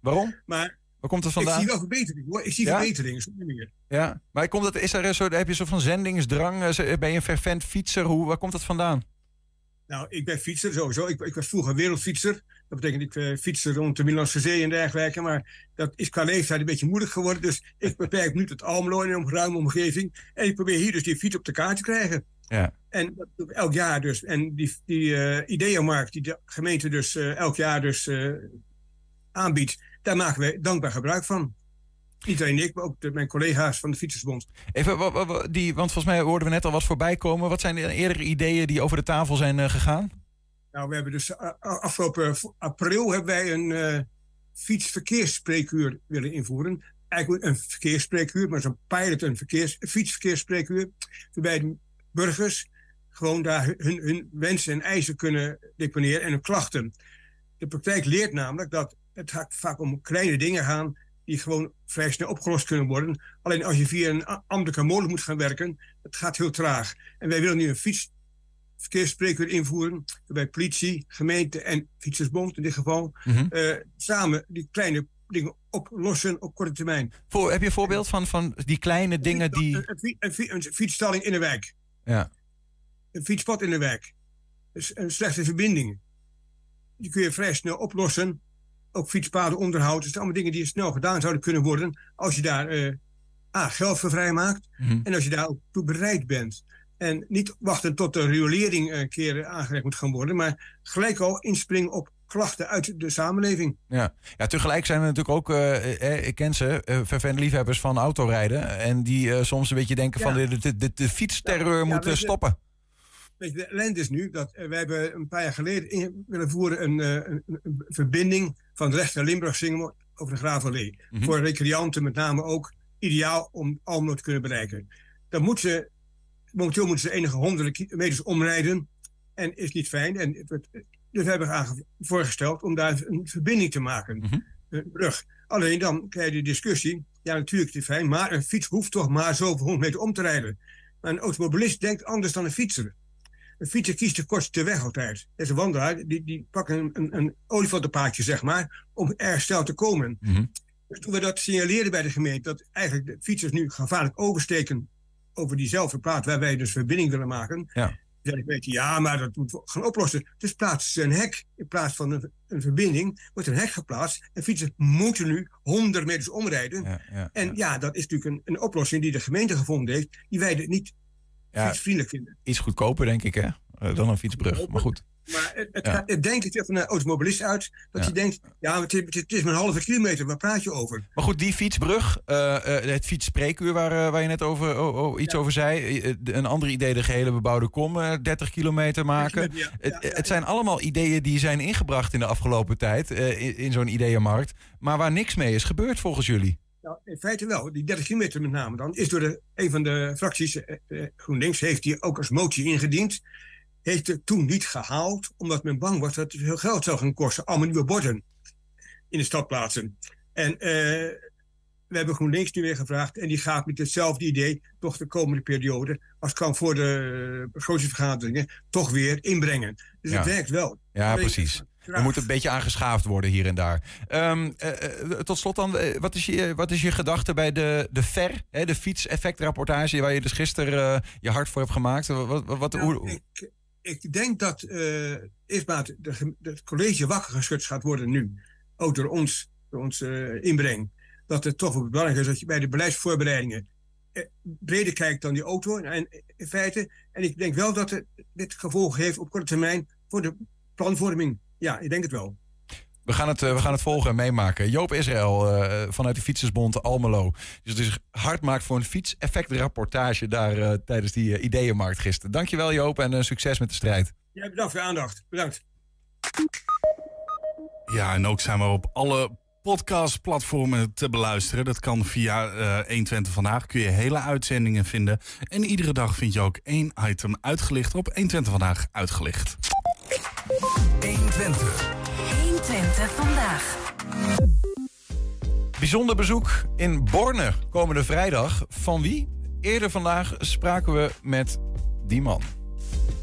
Waarom? Maar Waar komt het vandaan? Ik zie wel verbetering hoor. Ik zie ja? verbetering, meer. Ja, maar komt dat, is er zo, heb je zo van zendingsdrang? Ben je een fervent fietser? Hoe, waar komt dat vandaan? Nou, ik ben fietser sowieso. Ik, ik was vroeger wereldfietser. Dat betekent ik uh, fietsen rond de Middellandse Zee en dergelijke. Maar dat is qua leeftijd een beetje moeilijk geworden. Dus ik beperk nu tot Almelo in een ruime omgeving. En ik probeer hier dus die fiets op de kaart te krijgen. Ja. En dat doe ik elk jaar dus. En die, die uh, ideeënmarkt die de gemeente dus uh, elk jaar dus aanbiedt, daar maken wij dankbaar gebruik van. Niet alleen ik, maar ook de, mijn collega's van de Fietsersbond. Even, die, want volgens mij hoorden we net al wat voorbij komen. Wat zijn de eerdere ideeën die over de tafel zijn gegaan? Nou, we hebben dus afgelopen april hebben wij een fietsverkeersspreekuur willen invoeren. Eigenlijk een verkeersspreekuur, maar zo'n pilot een verkeers, fietsverkeersspreekuur. Waarbij burgers gewoon daar hun, hun wensen en eisen kunnen deponeren en hun klachten. De praktijk leert namelijk dat het vaak om kleine dingen gaan die gewoon vrij snel opgelost kunnen worden. Alleen als je via een ambtelijke molen moet gaan werken, het gaat heel traag. En wij willen nu een fietsverkeersspreekuur invoeren, waarbij politie, gemeente en Fietsersbond in dit geval, mm -hmm. uh, samen die kleine dingen oplossen op korte termijn. Voor, heb je een voorbeeld van, van die kleine dingen die... Een, een, een, een fietsstalling in de wijk. Ja. Een fietspad in de wijk. Dus een slechte verbinding. Die kun je vrij snel oplossen. Ook fietspaden onderhoud. Dat zijn allemaal dingen die snel gedaan zouden kunnen worden. Als je daar uh, A, geld voor vrijmaakt. Mhm. En als je daar ook toe bereid bent. En niet wachten tot de riolering een keer aangereikt moet gaan worden. Maar gelijk al inspringen op klachten uit de samenleving. Ja, ja tegelijk zijn er natuurlijk ook, uh, eh, ik ken ze, uh, vervelende liefhebbers van autorijden. En die soms een beetje denken van de, de, de, de fietsterreur Ja, moet stoppen. Weet je, de ellende is nu dat wij hebben een paar jaar geleden in willen voeren een, een, een verbinding van recht naar Limburg zingen over de Gravenlee. Mhm. Voor recreanten met name ook ideaal om Almelo te kunnen bereiken. Dan moeten ze, momenteel moeten ze enige honderden meters omrijden en is niet fijn. En het dus we hebben aange- voorgesteld om daar een verbinding te maken, Mhm. een brug. Alleen dan krijg je de discussie, ja natuurlijk is het fijn, maar een fiets hoeft toch maar zoveel honderd meter om te rijden. Maar een automobilist denkt anders dan een fietser. Een fietser kiest de kortste weg altijd. Is een wandelaar, die, die een, een, een olifantenpaadje, zeg maar, om erg snel te komen. Mhm. Dus toen we dat signaleerden bij de gemeente, dat eigenlijk de fietsers nu gevaarlijk oversteken over diezelfde plaat waar wij dus verbinding willen maken. Ja. Zei ja, maar dat moeten we gaan oplossen. Dus plaatsen ze een hek in plaats van een, een verbinding, wordt een hek geplaatst. En fietsers moeten nu 100 meters omrijden. Ja, ja, En ja, dat is natuurlijk een, een oplossing die de gemeente gevonden heeft, die wij niet Ja. fietsvriendelijk vinden. Iets goedkoper, denk ik, hè? Eh, dan een fietsbrug. Maar goed. Maar het, het, Ja. gaat- het denkt het van een automobilist uit, dat Ja. hij denkt, ja, het is, het is maar een halve kilometer, waar praat je over? Maar goed, die fietsbrug, eh, eh, het fietsspreekuur waar, eh, waar je net over, oh, oh, iets over zei. eh, een ander idee, de gehele bebouwde kom, eh, 30 kilometer maken. Het, zijn allemaal ideeën die zijn ingebracht in de afgelopen tijd eh, in, in zo'n ideeënmarkt. Maar waar niks mee is gebeurd volgens jullie. Nou, in feite wel. Die 30 kilometer met name dan is door de, een van de fracties, eh, eh, GroenLinks, heeft die ook als motie ingediend. Heeft het toen niet gehaald, omdat men bang was dat het veel geld zou gaan kosten. Allemaal nieuwe borden in de stadplaatsen. En eh, we hebben GroenLinks nu weer gevraagd. En die gaat met hetzelfde idee toch de komende periode, als het kan voor de begrotingsvergaderingen, toch weer inbrengen. Dus Ja. het werkt wel. Ja, precies. Er moet een beetje aangeschaafd worden hier en daar. Ehm, eh, eh, tot slot dan, wat is je, wat is je gedachte bij de, de FER, hè, de fietseffectrapportage, waar je dus gisteren je hart voor hebt gemaakt? Wat, wat, wat, Nou, hoe- ik, ik denk dat eh eerst maar het, college wakker geschud gaat worden nu. Ook door ons, door ons eh, inbreng. Dat het toch belangrijk is dat je bij de beleidsvoorbereidingen eh, breder kijkt dan die auto. En in feite, en ik denk wel dat het, dit gevolgen heeft op korte termijn voor de planvorming. Ja, ik denk het wel. We gaan het, eh, we gaan het volgen en meemaken. Joop Israël eh, vanuit de Fietsersbond Almelo. Dus het is hard maakt voor een fietseffectrapportage daar eh, tijdens die ideeënmarkt gisteren. Dankjewel Joop en succes met de strijd. Ja, bedankt voor je aandacht. Bedankt. Ja, en ook zijn we op alle podcastplatformen te beluisteren. Dat kan via eh 120 Vandaag. Kun je hele uitzendingen vinden. En iedere dag vind je ook één item uitgelicht op 120 Vandaag uitgelicht. 120. 120 vandaag. Bijzonder bezoek in Borne komende vrijdag. Van wie? Eerder vandaag spraken we met die man.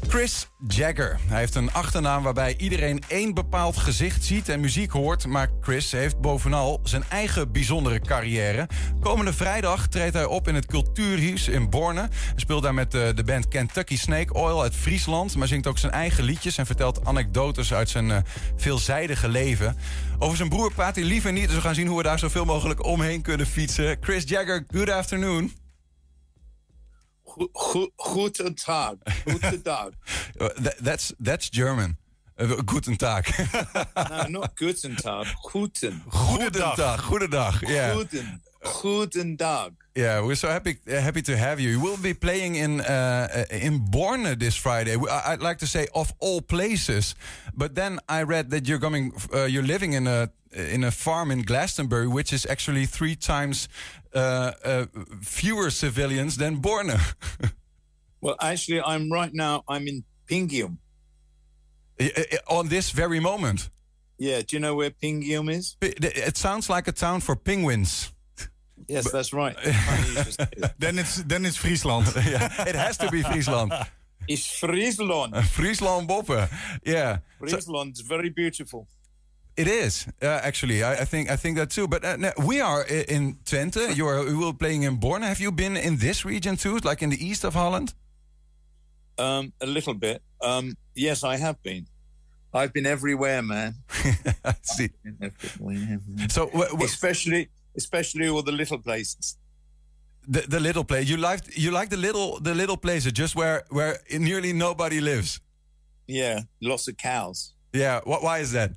Chris Jagger. Hij heeft een achternaam waarbij iedereen één bepaald gezicht ziet en muziek hoort. Maar Chris heeft bovenal zijn eigen bijzondere carrière. Komende vrijdag treedt hij op in het Cultuurhuis in Borne. Hij speelt daar met de, de band Kentucky Snake Oil uit Friesland. Maar zingt ook zijn eigen liedjes en vertelt anekdotes uit zijn eh, veelzijdige leven. Over zijn broer praat hij liever niet. Dus we gaan zien hoe we daar zoveel mogelijk omheen kunnen fietsen. Chris Jagger, good afternoon. Guten Tag. Guten Tag. Uh, that- that's, that's German. Uh, guten Tag. no, not guten Tag. Guten. Goedendag. Goedendag. Yeah. Guten. Guten Tag. Yeah, we're so happy uh, happy to have you. You will be playing in uh, uh, in Borne this Friday. I- I'd like to say of all places, but then I read that you're coming. Uh, you're living in a in a farm in Glastonbury, which is actually three times uh, uh, fewer civilians than Borne. Well, actually, I'm right now. I'm in Pingium. On this very moment, Yeah. Do you know where Pingium is? it sounds like a town for penguins. Yes, that's right. then it's should say that. Dan is, dan is Friesland. yeah, it has to be Friesland. It's Friesland. Friesland Boppen. Yeah. So- Friesland is very beautiful. It is uh, actually. I, I, think I think that too. But uh, we are in Twente. You are you playing in Born. Have you been in this region too, like in the east of Holland? Um, a little bit. Um, yes, I have been. I've been everywhere, man. See. Everywhere. So, especially, especially all the little places. The, the little place you like you like the little the little places just where where nearly nobody lives. Yeah, lots of cows. Yeah, what? Why is that?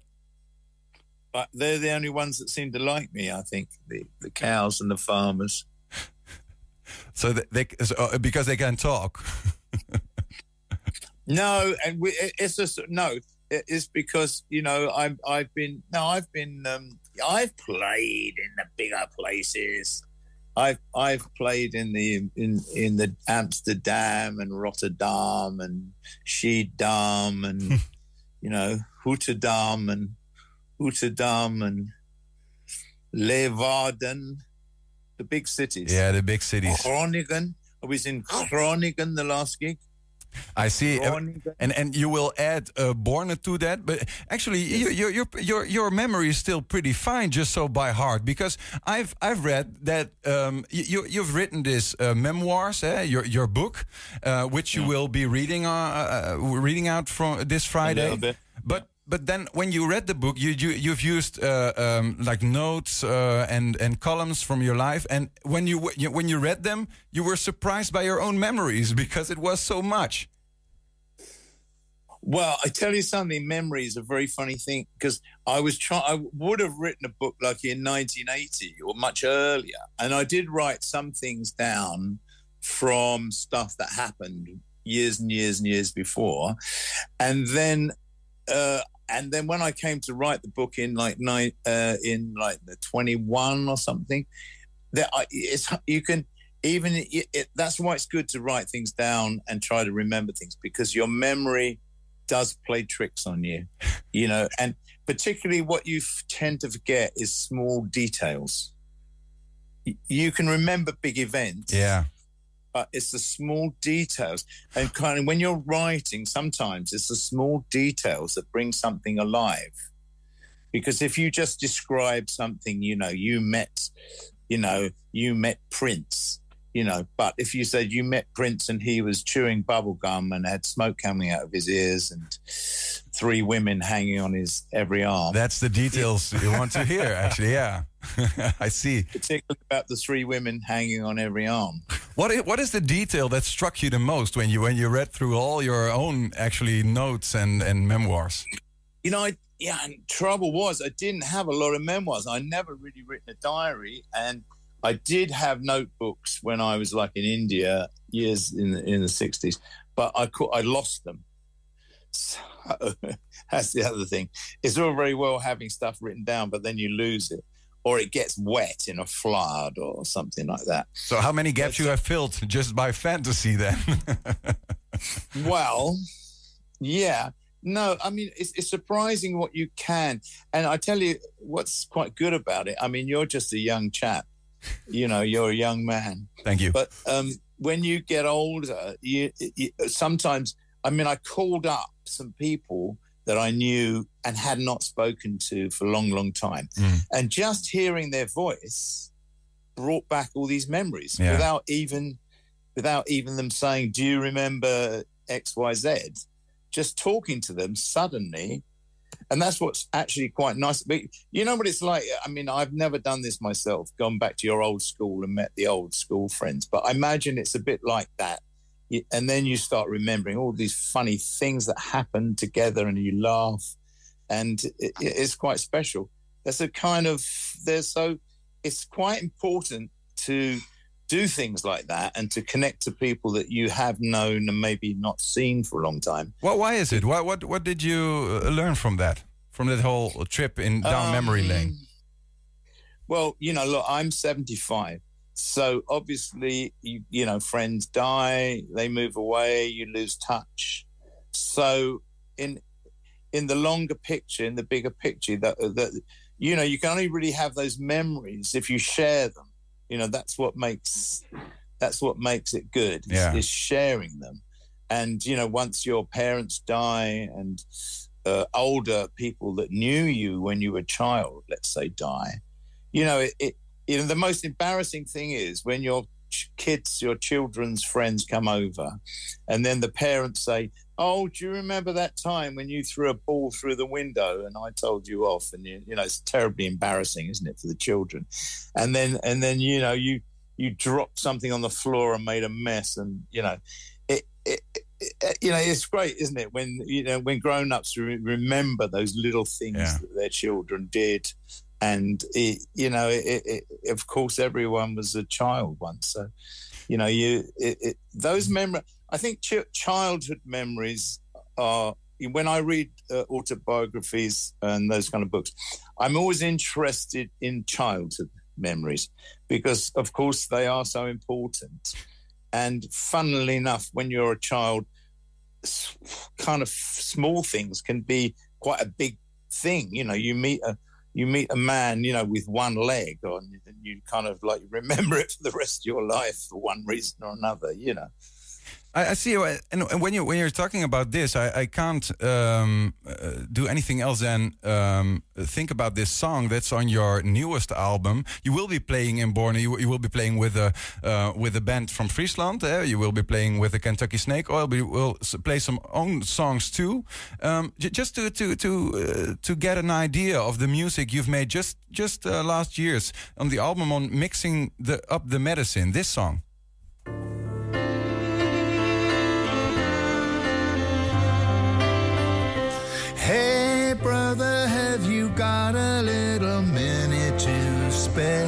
They're the only ones that seem to like me. I think the the cows and the farmers. so they, they so, uh, because they can talk. no, and we, it's just no it's because you know I've I've been no I've been um, I've played in the bigger places. I've I've played in the in in the Amsterdam and Rotterdam and Schiedam and you know Rotterdam and Rotterdam and Leeuwarden, the big cities. Yeah, the big cities. Groningen. I was in Groningen the last gig. I see, and and you will add uh, Borne to that. But actually, yes. your your your your memory is still pretty fine, just so by heart. Because I've I've read that um, you you've written this uh, memoirs, eh, your your book, uh, which you yeah. will be reading uh, uh, reading out from this Friday. But but then when you read the book, you, you you've used uh, um, like notes uh, and and columns from your life, and when you when you read them, you were surprised by your own memories because it was so much. Well, I tell you something. Memory is a very funny thing because I was trying. I would have written a book like in 1980 or much earlier, and I did write some things down from stuff that happened years and years and years before, and then uh, and then when I came to write the book in like nine, uh, in like the 21 or something, that I, it's you can even it, it, that's why it's good to write things down and try to remember things because your memory does play tricks on you, you know, and particularly what you f- tend to forget is small details. you can remember big events, yeah, but it's the small details. And kind of when you're writing, sometimes it's the small details that bring something alive. Because if you just describe something, you know, you met, you know, you met Prince, you know, but if you said you met Prince and he was chewing bubble gum and had smoke coming out of his ears and three women hanging on his every arm. That's the details you want to hear, actually, yeah. I see. Particularly about the three women hanging on every arm. What is, what is the detail that struck you the most when you when you read through all your own actually notes and, and memoirs? You know, I, yeah, and trouble was I didn't have a lot of memoirs. I never really written a diary, and I did have notebooks when I was like in India years in the, in the sixties, but I I lost them. So that's the other thing. It's all very well having stuff written down, but then you lose it or it gets wet in a flood or something like that. So, how many gaps but, you have filled just by fantasy then? well, yeah. No, I mean, it's, it's, surprising what you can. And I tell you what's quite good about it. I mean, you're just a young chap. You know, you're a young man. Thank you. But um, when you get older, you, you sometimes, I mean, I called up some people that I knew and had not spoken to for a long, long time. Mm. And just hearing their voice brought back all these memories yeah. without even without even them saying, Do you remember XYZ? Just talking to them suddenly. And that's what's actually quite nice. But you know what it's like? I mean, I've never done this myself, gone back to your old school and met the old school friends. But I imagine it's a bit like that and then you start remembering all these funny things that happened together and you laugh and it, it's quite special there's a kind of there's so it's quite important to do things like that and to connect to people that you have known and maybe not seen for a long time. Well why is it? What what, what did you uh, learn from that? From that whole trip in down um, memory lane? well you know look i'm 75 so obviously, you, you know, friends die, they move away, you lose touch. So in in the longer picture, in the bigger picture, that that you know, you can only really have those memories if you share them. You know, that's what makes that's what makes it good. Yeah. Is, is sharing them. And you know, once your parents die and uh, older people that knew you when you were a child, let's say, die, you know, it, it you know the most embarrassing thing is when your kids, your children's friends come over, and then the parents say, "Oh, do you remember that time when you threw a ball through the window and I told you off?" And you, you know, it's terribly embarrassing, isn't it, for the children? And then, and then, you know, you you dropped something on the floor and made a mess, and you know, it, it, it you know, it's great, isn't it? When you know, when grown-ups re- remember those little things yeah. that their children did, and it, you know, it, of course, everyone was a child once, so you know, you those memories. I think ch- childhood memories are when I read uh, autobiographies and those kind of books, I'm always interested in childhood memories because, of course, they are so important. And funnily enough, when you're a child, kind of small things can be quite a big thing. You know, you meet a you meet a man, you know, with one leg, and you kind of like remember it for the rest of your life for one reason or another. You know. I, I see, and when you when you're talking about this, I, I can't um, uh, do anything else than um, think about this song that's on your newest album. You will be playing in Borne. You, you will be playing with a uh, with a band from Friesland. Uh, you will be playing with the Kentucky Snake Oil. We will play some own songs too, um, just to to to uh, to get an idea of the music you've made just just uh, last years on the album on mixing the up the medicine. This song. Spare?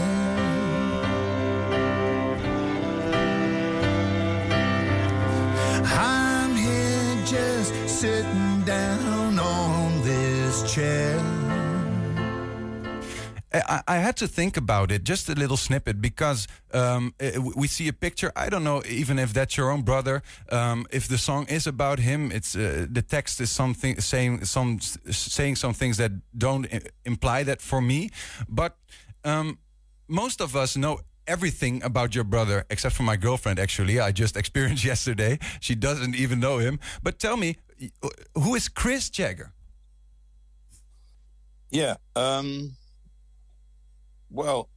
I'm here just sitting down on this chair. I, had to think about it, just a little snippet, because um, eh, we see a picture. I don't know even if that's your own brother. Um, if the song is about him, it's uh, the text is something saying some saying some things that don't imply that for me. But um, most of us know everything about your brother except for my girlfriend. Actually, I just experienced yesterday. She doesn't even know him. But tell me, who is Chris Jagger? Yeah. Um well,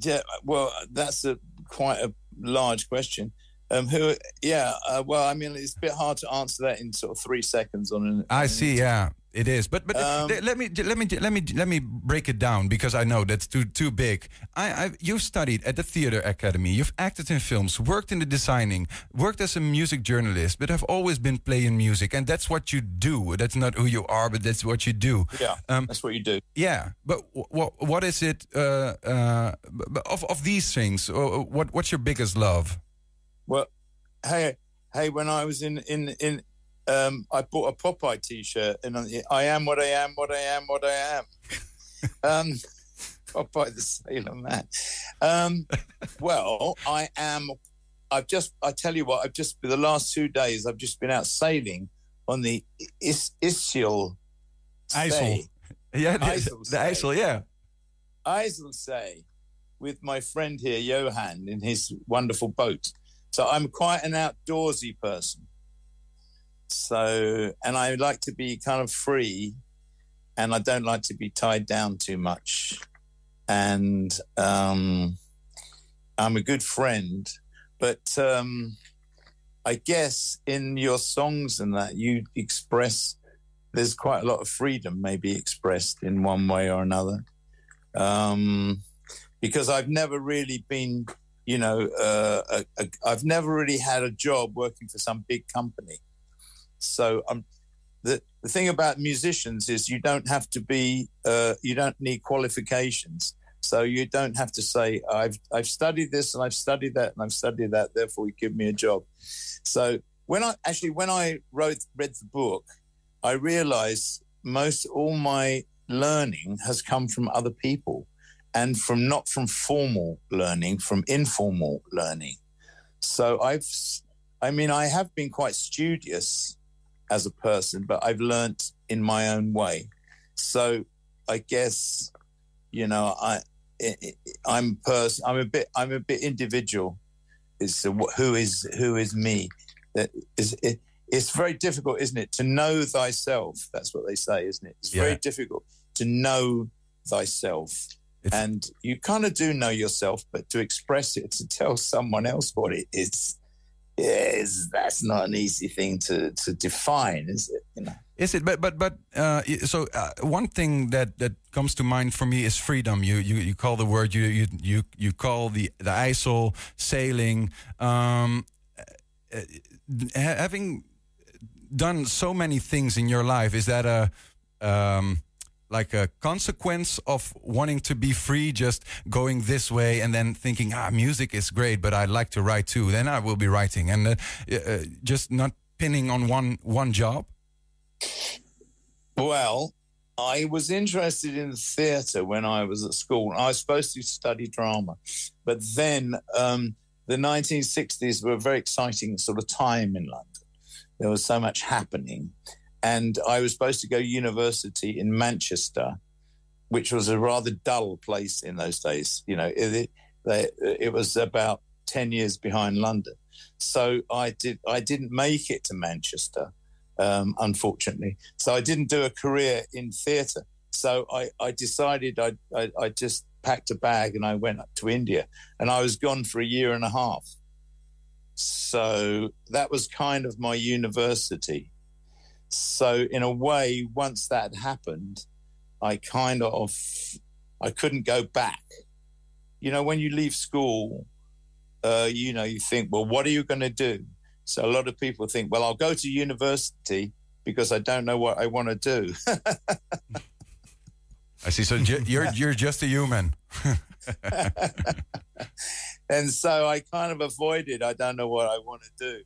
yeah, well, that's a quite a large question. Um, who? Yeah. Uh, well, I mean, it's a bit hard to answer that in sort of three seconds on an. I see. Yeah. It is, but but um, let me let me let me let me break it down because I know that's too too big. I i you've studied at the theater academy. You've acted in films, worked in the designing, worked as a music journalist, but have always been playing music, and that's what you do. That's not who you are, but that's what you do. Yeah, um, that's what you do. Yeah, but what what is it uh, uh, of of these things? What what's your biggest love? Well, hey hey, when I was in in in um, I bought a Popeye T-shirt, and I am what I am, what I am, what I am. um, Popeye the Sailor Man. Um, well, I am. I've just. I tell you what. I've just for the last two days. I've just been out sailing on the Is- IJssel. IJssel. Yeah, the, IJssel, the IJssel. Yeah. IJssel with my friend here, Johan, in his wonderful boat. So I'm quite an outdoorsy person. So, and I like to be kind of free and I don't like to be tied down too much. And um, I'm a good friend, but um, I guess in your songs and that you express, there's quite a lot of freedom, maybe expressed in one way or another. Um, because I've never really been, you know, uh, a, a, I've never really had a job working for some big company. So um, the the thing about musicians is you don't have to be uh, you don't need qualifications. So you don't have to say I've I've studied this and I've studied that and I've studied that. Therefore, you give me a job. So when I actually when I wrote read the book, I realized most all my learning has come from other people and from not from formal learning, from informal learning. So I've I mean I have been quite studious as a person, but I've learnt in my own way. So I guess, you know, I, I'm person. I'm a bit. I'm a bit individual. Is who is who is me? That is. It, it's very difficult, isn't it, to know thyself? That's what they say, isn't it? It's very difficult to know thyself. and you kind of do know yourself, but to express it, to tell someone else what it is, is that's not an easy thing to, to define, is it? You know. Is it? But but but uh, so uh, one thing that that comes to mind for me is freedom. You you, you call the word you you you you call the the ISIL sailing. Um, uh, having done so many things in your life, is that a um, like a consequence of wanting to be free, just going this way and then thinking, ah, music is great, but I'd like to write too. Then I will be writing, and uh, uh, just not pinning on one one job. Well, I was interested in theatre when I was at school. I was supposed to study drama, but then um, the 1960s were a very exciting sort of time in London. There was so much happening, and I was supposed to go university in Manchester, which was a rather dull place in those days. You know, it, it, it was about 10 years behind London. So I did. I didn't make it to Manchester um, unfortunately. So I didn't do a career in theatre. So I, I decided I, I, I just packed a bag and I went up to India. And I was gone for a year and a half. So that was kind of my university. So in a way, once that happened, I kind of I couldn't go back. You know, when you leave school, uh, you know, you think, well, what are you going to do? So a lot of people think, well, I'll go to university because I don't know what I want to do. I see. So you're you're just a human. and so I kind of avoided. I don't know what I want to do.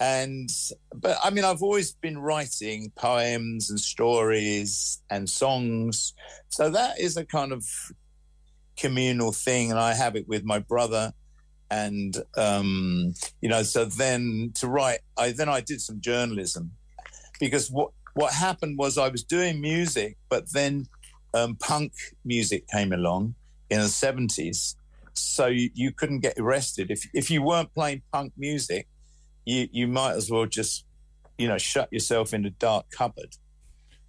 And but I mean, I've always been writing poems and stories and songs. So that is a kind of communal thing, and I have it with my brother. And um, you know, so then to write, I then I did some journalism because what what happened was I was doing music, but then um, punk music came along in the seventies, so you, you couldn't get arrested if if you weren't playing punk music. You you might as well just you know shut yourself in a dark cupboard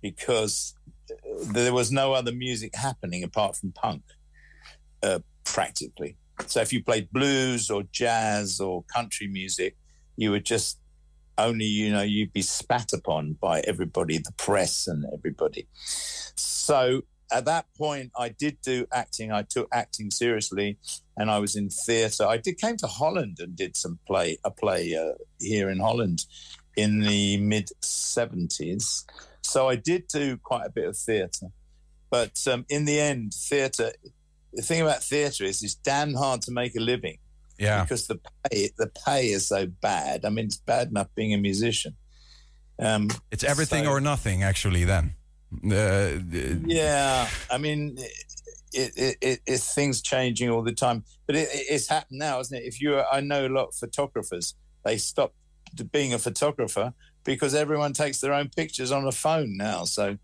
because there was no other music happening apart from punk, uh, practically. So if you played blues or jazz or country music, you would just only you know you'd be spat upon by everybody, the press and everybody. So at that point, I did do acting. I took acting seriously, and I was in theatre. I did came to Holland and did some play a play uh, here in Holland in the mid seventies. So I did do quite a bit of theatre, but um, in the end, theatre. The thing about theatre is it's damn hard to make a living. Yeah. Because the pay the pay is so bad. I mean, it's bad enough being a musician. Um, It's everything so- or nothing, actually. Then. Uh, yeah, I mean, it, it, it, it's things changing all the time, but it, it- it's happened now, isn't it? If you, I know a lot of photographers, they stop being a photographer because everyone takes their own pictures on a phone now. So,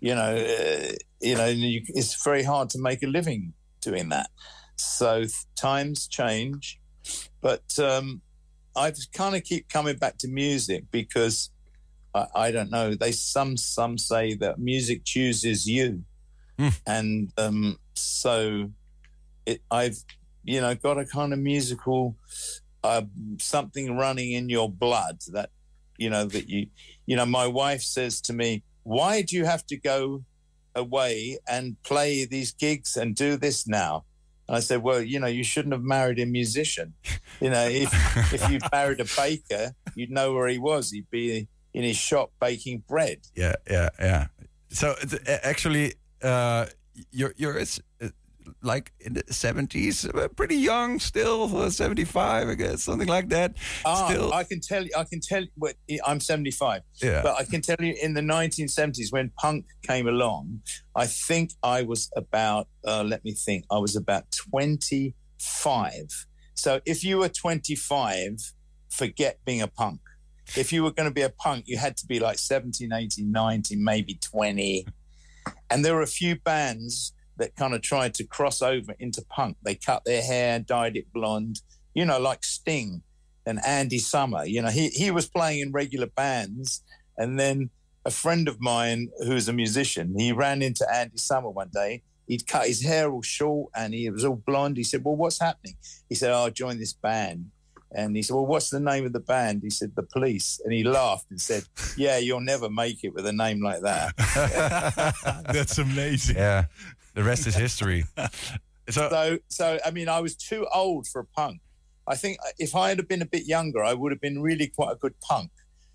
you know, uh, you know, you, it's very hard to make a living doing that. So times change, but um, I kind of keep coming back to music because I, I don't know. They some some say that music chooses you, and um, so it. I've you know got a kind of musical uh, something running in your blood that you know that you you know. My wife says to me, "Why do you have to go away and play these gigs and do this now?" And I said, "Well, you know, you shouldn't have married a musician. You know, if if you married a baker, you'd know where he was. He'd be in his shop baking bread." Yeah, yeah, yeah. So actually, uh, you're you're it's, uh, like in the seventies, uh, pretty young still, uh, seventy five, I guess, something like that. Ah, still, I can tell you. I can tell you. What, I'm 75. Yeah. But I can tell you, in the 1970s, when punk came along, I think I was about. Uh, let me think. I was about 25. So if you were 25, forget being a punk. If you were going to be a punk, you had to be like 17, 18, 19, maybe 20. And there were a few bands that kind of tried to cross over into punk. They cut their hair, dyed it blonde, you know, like Sting. and Andy Summer. You know, he he was playing in regular bands, and then a friend of mine who's a musician, he ran into Andy Summer one day. He'd cut his hair all short and he was all blonde. He said, "Well, what's happening?" He said, "Oh, I joined this band." And he said, Well, what's the name of the band? He said, The Police. And he laughed and said, Yeah, you'll never make it with a name like that. That's amazing. Yeah. The rest is history. So, so, so, I mean, I was too old for a punk. I think if I had been a bit younger, I would have been really quite a good punk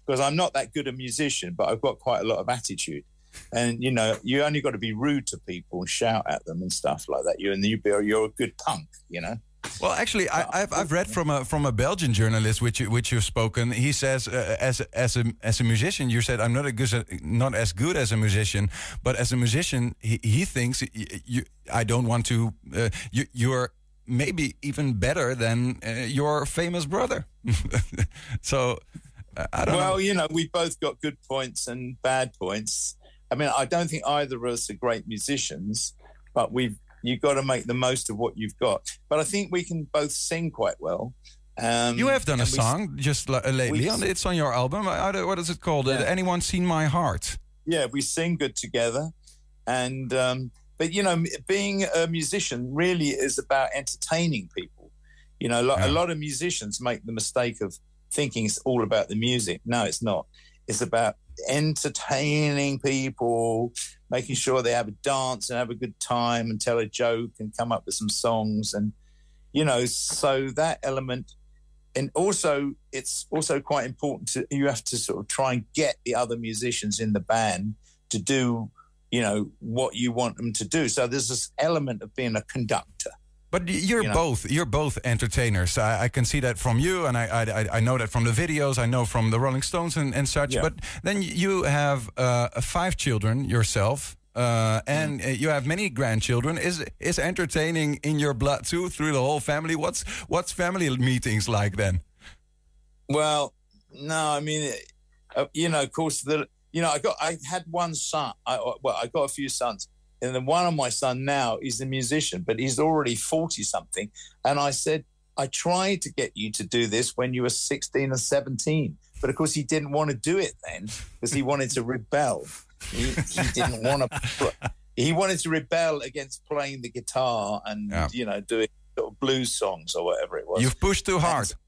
because I'm not that good a musician, but I've got quite a lot of attitude. And you know, you only got to be rude to people and shout at them and stuff like that. You and you, you're a good punk, you know. Well, actually, I, have I've read from a from a Belgian journalist which you, which you've spoken. He says uh, as as a as a musician, you said I'm not a good not as good as a musician, but as a musician, he, he thinks you, I don't want to. Uh, you you're maybe even better than uh, your famous brother. so uh, I don't. Well, know. you know, we both got good points and bad points. I mean, I don't think either of us are great musicians, but we've you've got to make the most of what you've got. But I think we can both sing quite well. Um, you have done a song just uh, lately. On, it's on your album. What is it called? Yeah. Anyone seen my heart? Yeah, we sing good together, and um, but you know, being a musician really is about entertaining people. You know, yeah. a lot of musicians make the mistake of thinking it's all about the music. No, it's not. It's about entertaining people, making sure they have a dance and have a good time and tell a joke and come up with some songs and you know so that element and also it's also quite important to you have to sort of try and get the other musicians in the band to do you know what you want them to do. So there's this element of being a conductor but you're you know? both you're both entertainers. I, I, can see that from you, and I, I, I know that from the videos. I know from the Rolling Stones and, and such. Yeah. But then you have uh, five children yourself. Uh, and mm. you have many grandchildren. Is is entertaining in your blood too through the whole family? What's what's family meetings like then? Well, no, I mean, uh, you know, of course, the you know, I got I had one son. I well, I got a few sons, and the one of my son now is a musician, but he's already 40 something. And I said, I tried to get you to do this when you were 16 or 17. But of course, he didn't want to do it then because he wanted to rebel. He, he didn't want to. He wanted to rebel against playing the guitar and yeah. you know doing sort of blues songs or whatever it was. You've pushed too hard. And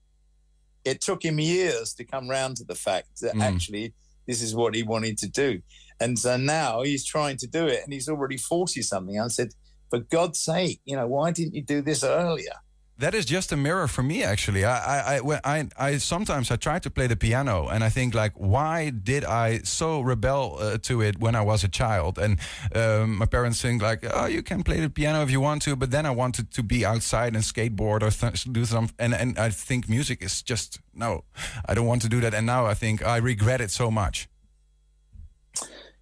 it took him years to come round to the fact that mm. actually this is what he wanted to do. And so now he's trying to do it and he's already 40 something. I said, for God's sake, you know, why didn't you do this earlier? That is just a mirror for me, actually. I, I, I, I, sometimes I try to play the piano, and I think like, why did I so rebel uh, to it when I was a child? And um, my parents think like, oh, you can play the piano if you want to, but then I wanted to be outside and skateboard or th- do some. And and I think music is just no, I don't want to do that. And now I think I regret it so much.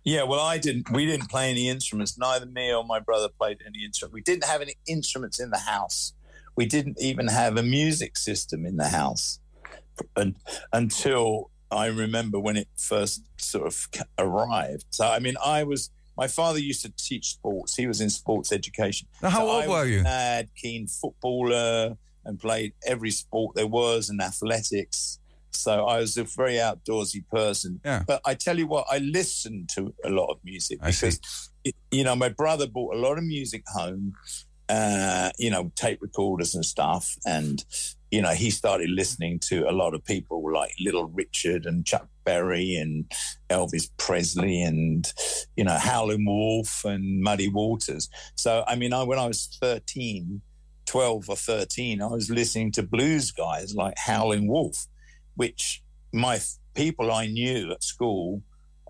Yeah, well, I didn't. We didn't play any instruments. Neither me or my brother played any instrument. We didn't have any instruments in the house. We didn't even have a music system in the house, and until I remember when it first sort of arrived. So, I mean, I was. My father used to teach sports. He was in sports education. Now, how so old I were you? Mad, keen footballer, and played every sport there was and athletics so I was a very outdoorsy person. Yeah. But I tell you what, I listened to a lot of music because, it, you know, my brother brought a lot of music home, uh, you know, tape recorders and stuff. And, you know, he started listening to a lot of people like Little Richard and Chuck Berry and Elvis Presley and, you know, Howlin' Wolf and Muddy Waters. So, I mean, I, when I was 13, 12 or 13, I was listening to blues guys like Howlin' Wolf which my people I knew at school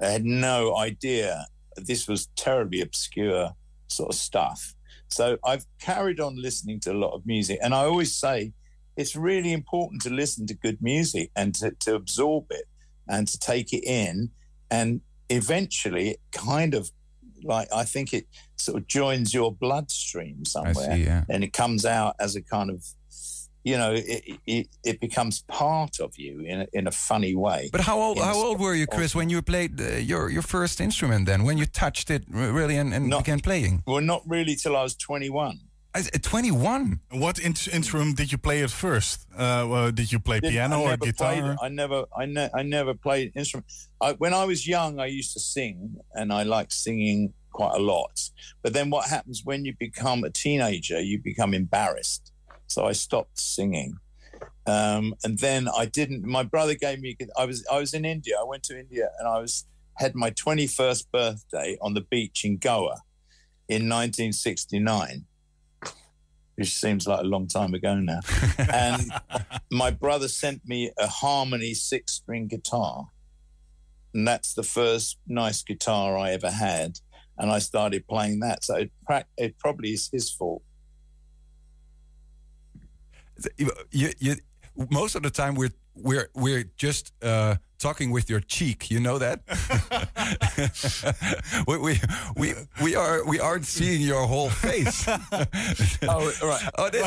had no idea this was terribly obscure sort of stuff. So I've carried on listening to a lot of music, and I always say it's really important to listen to good music and to, to absorb it and to take it in, and eventually, it kind of like I think it sort of joins your bloodstream somewhere, see, yeah. and it comes out as a kind of you know, it, it, it, becomes part of you in a, in a funny way. But how old how old were you, Chris, when you played uh, your your first instrument? Then when you touched it really and, and not, began playing? Well, not really till I was twenty one. Twenty one. What in- instrument did you play at first? Uh, well, did you play Didn't- piano or guitar? Played, I never, I, ne- I never played instrument. I, when I was young, I used to sing, and I liked singing quite a lot. But then, what happens when you become a teenager? You become embarrassed. So I stopped singing, um, and then I didn't. My brother gave me. I was I was in India. I went to India, and I was had my twenty first birthday on the beach in Goa in 1969 which seems like a long time ago now. and my brother sent me a Harmony six string guitar. And that's the first nice guitar I ever had. And I started playing that. So it, it probably is his fault. You, you, you, most of the time we're we're we're just uh, talking with your cheek. You know that. we, we we we are we aren't seeing your whole face. oh right. Oh, this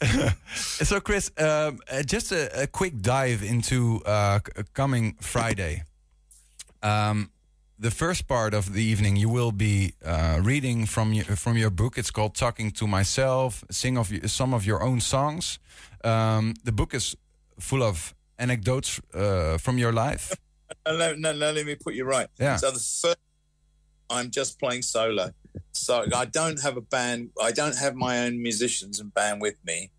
is so, Chris, um, uh, just a, a, quick dive into uh, coming Friday. Um, the first part of the evening, you will be uh, reading from your, from your book. It's called "Talking to Myself." Sing of some of your own songs. Um, the book is full of anecdotes uh, from your life. No, no, no, let me put you right. Yeah. So the first, I'm just playing solo. So I don't have a band. I don't have my own musicians and band with me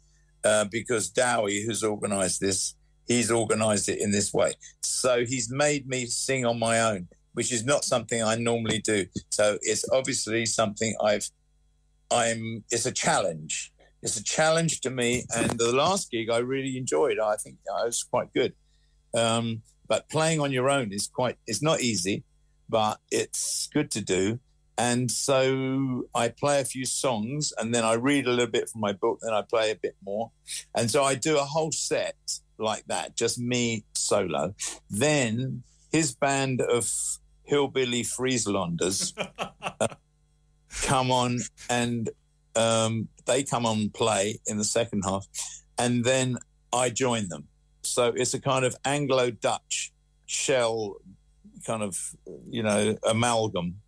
uh, because Dowie, who's organised this, he's organised it in this way. So he's made me sing on my own, which is not something I normally do. So it's obviously something I've. I'm. It's a challenge. It's a challenge to me. And the last gig I really enjoyed. I think I was quite good. Um, but playing on your own is quite. It's not easy, but it's good to do. And so I play a few songs and then I read a little bit from my book, then I play a bit more. And so I do a whole set like that, just me solo. Then his band of hillbilly Frieslanders uh, come on and um, they come on play in the second half. And then I join them. So it's a kind of Anglo Dutch shell kind of, you know, amalgam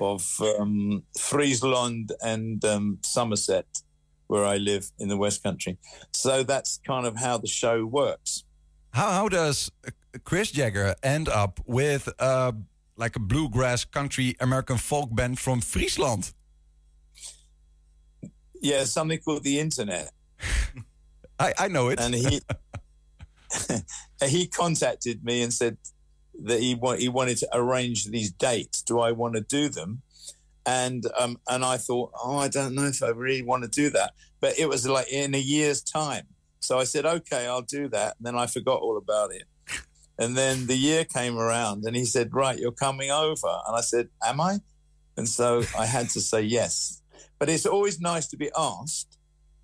of um, Friesland and um, Somerset, where I live in the West Country. So that's kind of how the show works. How how does uh, Chris Jagger end up with uh, like a bluegrass country American folk band from Friesland? Yeah, something called the internet. I, I know it. And he he contacted me and said that he wa- he wanted to arrange these dates. Do I want to do them? And um, and I thought, oh, I don't know if I really want to do that. But it was like in a year's time. So I said, okay, I'll do that. And then I forgot all about it. And then the year came around and he said, right, you're coming over. And I said, am I? And so I had to say yes. But it's always nice to be asked,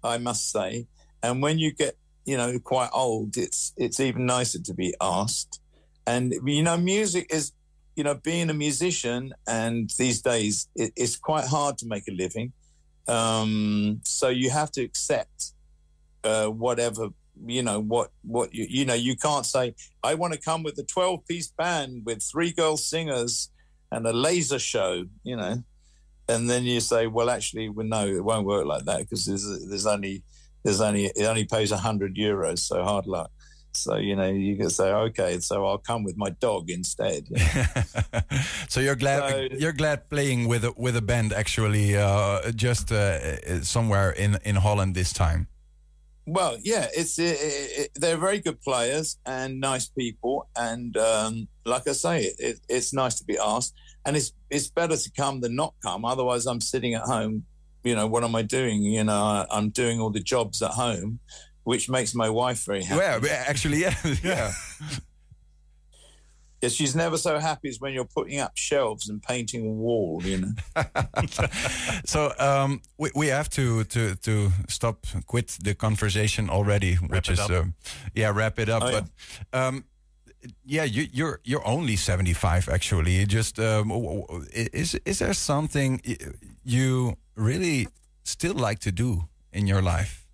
I must say. And when you get, you know, quite old, it's it's even nicer to be asked. And you know, music is, you know, being a musician, and these days it, it's quite hard to make a living. Um, so you have to accept uh, whatever you know what what you you know you can't say I want to come with a twelve piece band with three girl singers and a laser show, you know, and then you say, well, actually, well, no, it won't work like that because there's there's only there's only it only pays hundred euros, so hard luck. So you know you can say, okay, so I'll come with my dog instead. you know. So you're glad So- you're glad playing with a, with a band actually uh, just uh, somewhere in in Holland this time. Well, yeah, it's it, it, they're very good players and nice people, and um, like I say, it, it's nice to be asked, and it's it's better to come than not come. Otherwise, I'm sitting at home. You know, what am I doing? You know, I'm doing all the jobs at home, which makes my wife very happy. Yeah, actually, yeah, yeah. Yeah, she's never so happy as when you're putting up shelves and painting a wall. You know. so um, we we have to to to stop quit the conversation already, which it is up. um, yeah wrap it up. Oh, yeah. But um, yeah, you, you're you're only seventy five actually. You Just um, w- w- is is there something you really still like to do in your life?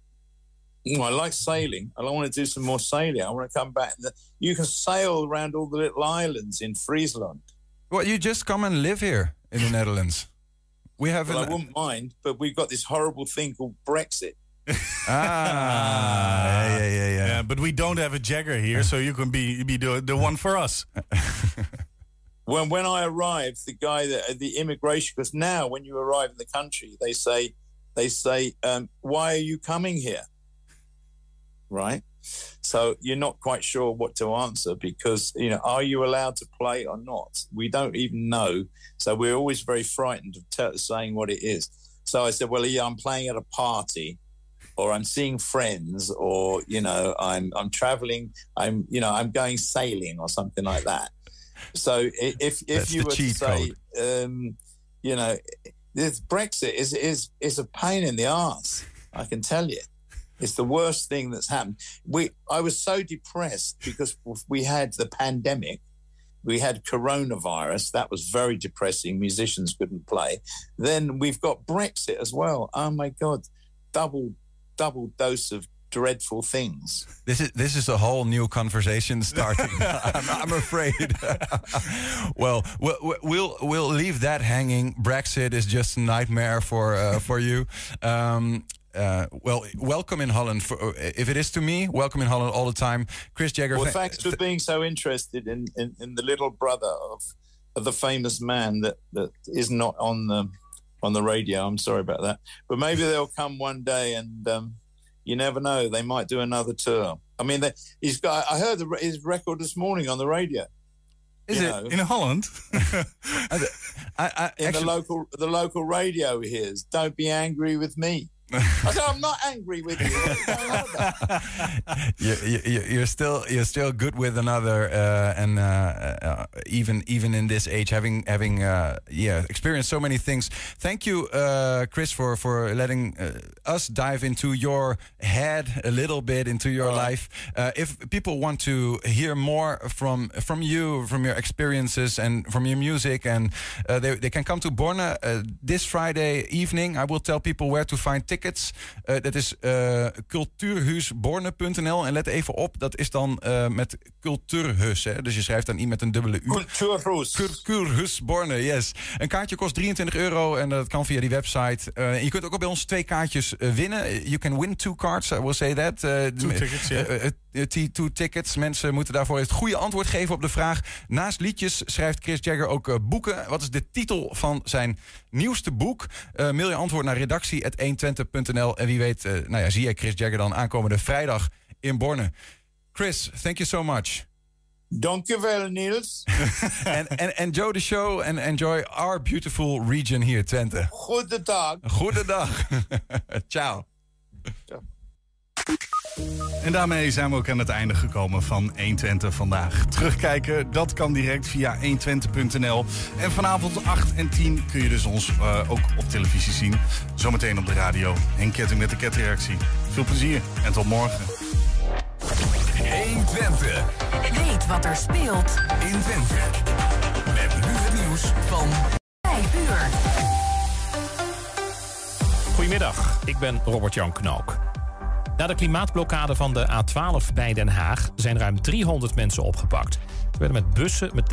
I like sailing. I want to do some more sailing. I want to come back. You can sail around all the little islands in Friesland. Well, you just come and live here in the Netherlands? We have Well, I wouldn't mind, but we've got this horrible thing called Brexit. ah, yeah, yeah, yeah, yeah. Yeah, but we don't have a Jagger here, so you can be be the, the one for us. When when I arrived, the guy that the immigration because now when you arrive in the country, they say they say, um, "Why are you coming here?" Right. So you're not quite sure what to answer because you know, are you allowed to play or not? We don't even know. So we're always very frightened of t- saying what it is. So I said, "Well, yeah, I'm playing at a party." Or I'm seeing friends, or you know, I'm I'm traveling. I'm you know, I'm going sailing or something like that. So if if That's you were to say, um, you know, this Brexit is is is a pain in the ass. I can tell you, it's the worst thing that's happened. We I was so depressed because we had the pandemic, we had coronavirus. That was very depressing. Musicians couldn't play. Then we've got Brexit as well. Oh my God, double double dose of dreadful things. This is this is a whole new conversation starting. I'm, I'm afraid. well, we'll we'll we'll leave that hanging. Brexit is just a nightmare for uh, for you. Um, uh, well, welcome in Holland. For, uh, if it is to me, welcome in Holland all the time. Chris Jagger. Well, thanks for being so interested in, in, in the little brother of, of the famous man that, that is not on the on the radio. I'm sorry about that, but maybe they'll come one day, and um, you never know. They might do another tour. I mean, they, he's got. I heard the, his record this morning on the radio. Is You it? know, In Holland? I, I, in the local the local radio hears? Don't be angry with me. I said, I'm not angry with you. You going on about? you, you, you're still you're still good with another, uh, and uh, uh, even even in this age, having having uh, yeah experienced so many things. Thank you, uh, Chris, for for letting uh, us dive into your head a little bit into your life. Uh, if people want to hear more from from you, from your experiences, and from your music, and uh, they they can come to Borne uh, this Friday evening. I will tell people where to find tickets. Eh, dat is eh, uh, cultuurhuusborne.nl. En let even op, dat is dan eh, met cultuurhus. Hè? Dus je schrijft dan niet met een dubbele U. Cultuurhus. Cultuurhusborne, yes. Een kaartje kost 23 euro en dat kan via die website. je kunt ook bij ons twee kaartjes winnen. You can win two cards, I will say that. two tickets. T2 Tickets. Mensen moeten daarvoor het goede antwoord geven op de vraag. Naast liedjes schrijft Chris Jagger ook eh, boeken. Wat is de titel van zijn nieuwste boek? Uh, mail je antwoord naar redactie.120.nl. En wie weet, eh, nou ja, zie je Chris Jagger dan aankomende vrijdag in Borne. Chris, thank you so much. Dank je wel, Niels. en, enjoy the show and enjoy our beautiful region here, Twente. Goedendag. Goedendag. Ciao. En daarmee zijn we ook aan het einde gekomen van 120 vandaag. Terugkijken, dat kan direct via 120.nl. En vanavond 8 en 10 kun je dus ons uh, ook op televisie zien. Zometeen op de radio. Henk Ketting met de ketreactie. Veel plezier en tot morgen. 120. Weet wat er speelt in Twente. Met nu het nieuws van 5 uur. Goedemiddag, ik ben Robert-Jan Knook. Na de klimaatblokkade van de A12 bij Den Haag zijn ruim 300 mensen opgepakt. Ze werden met bussen meteen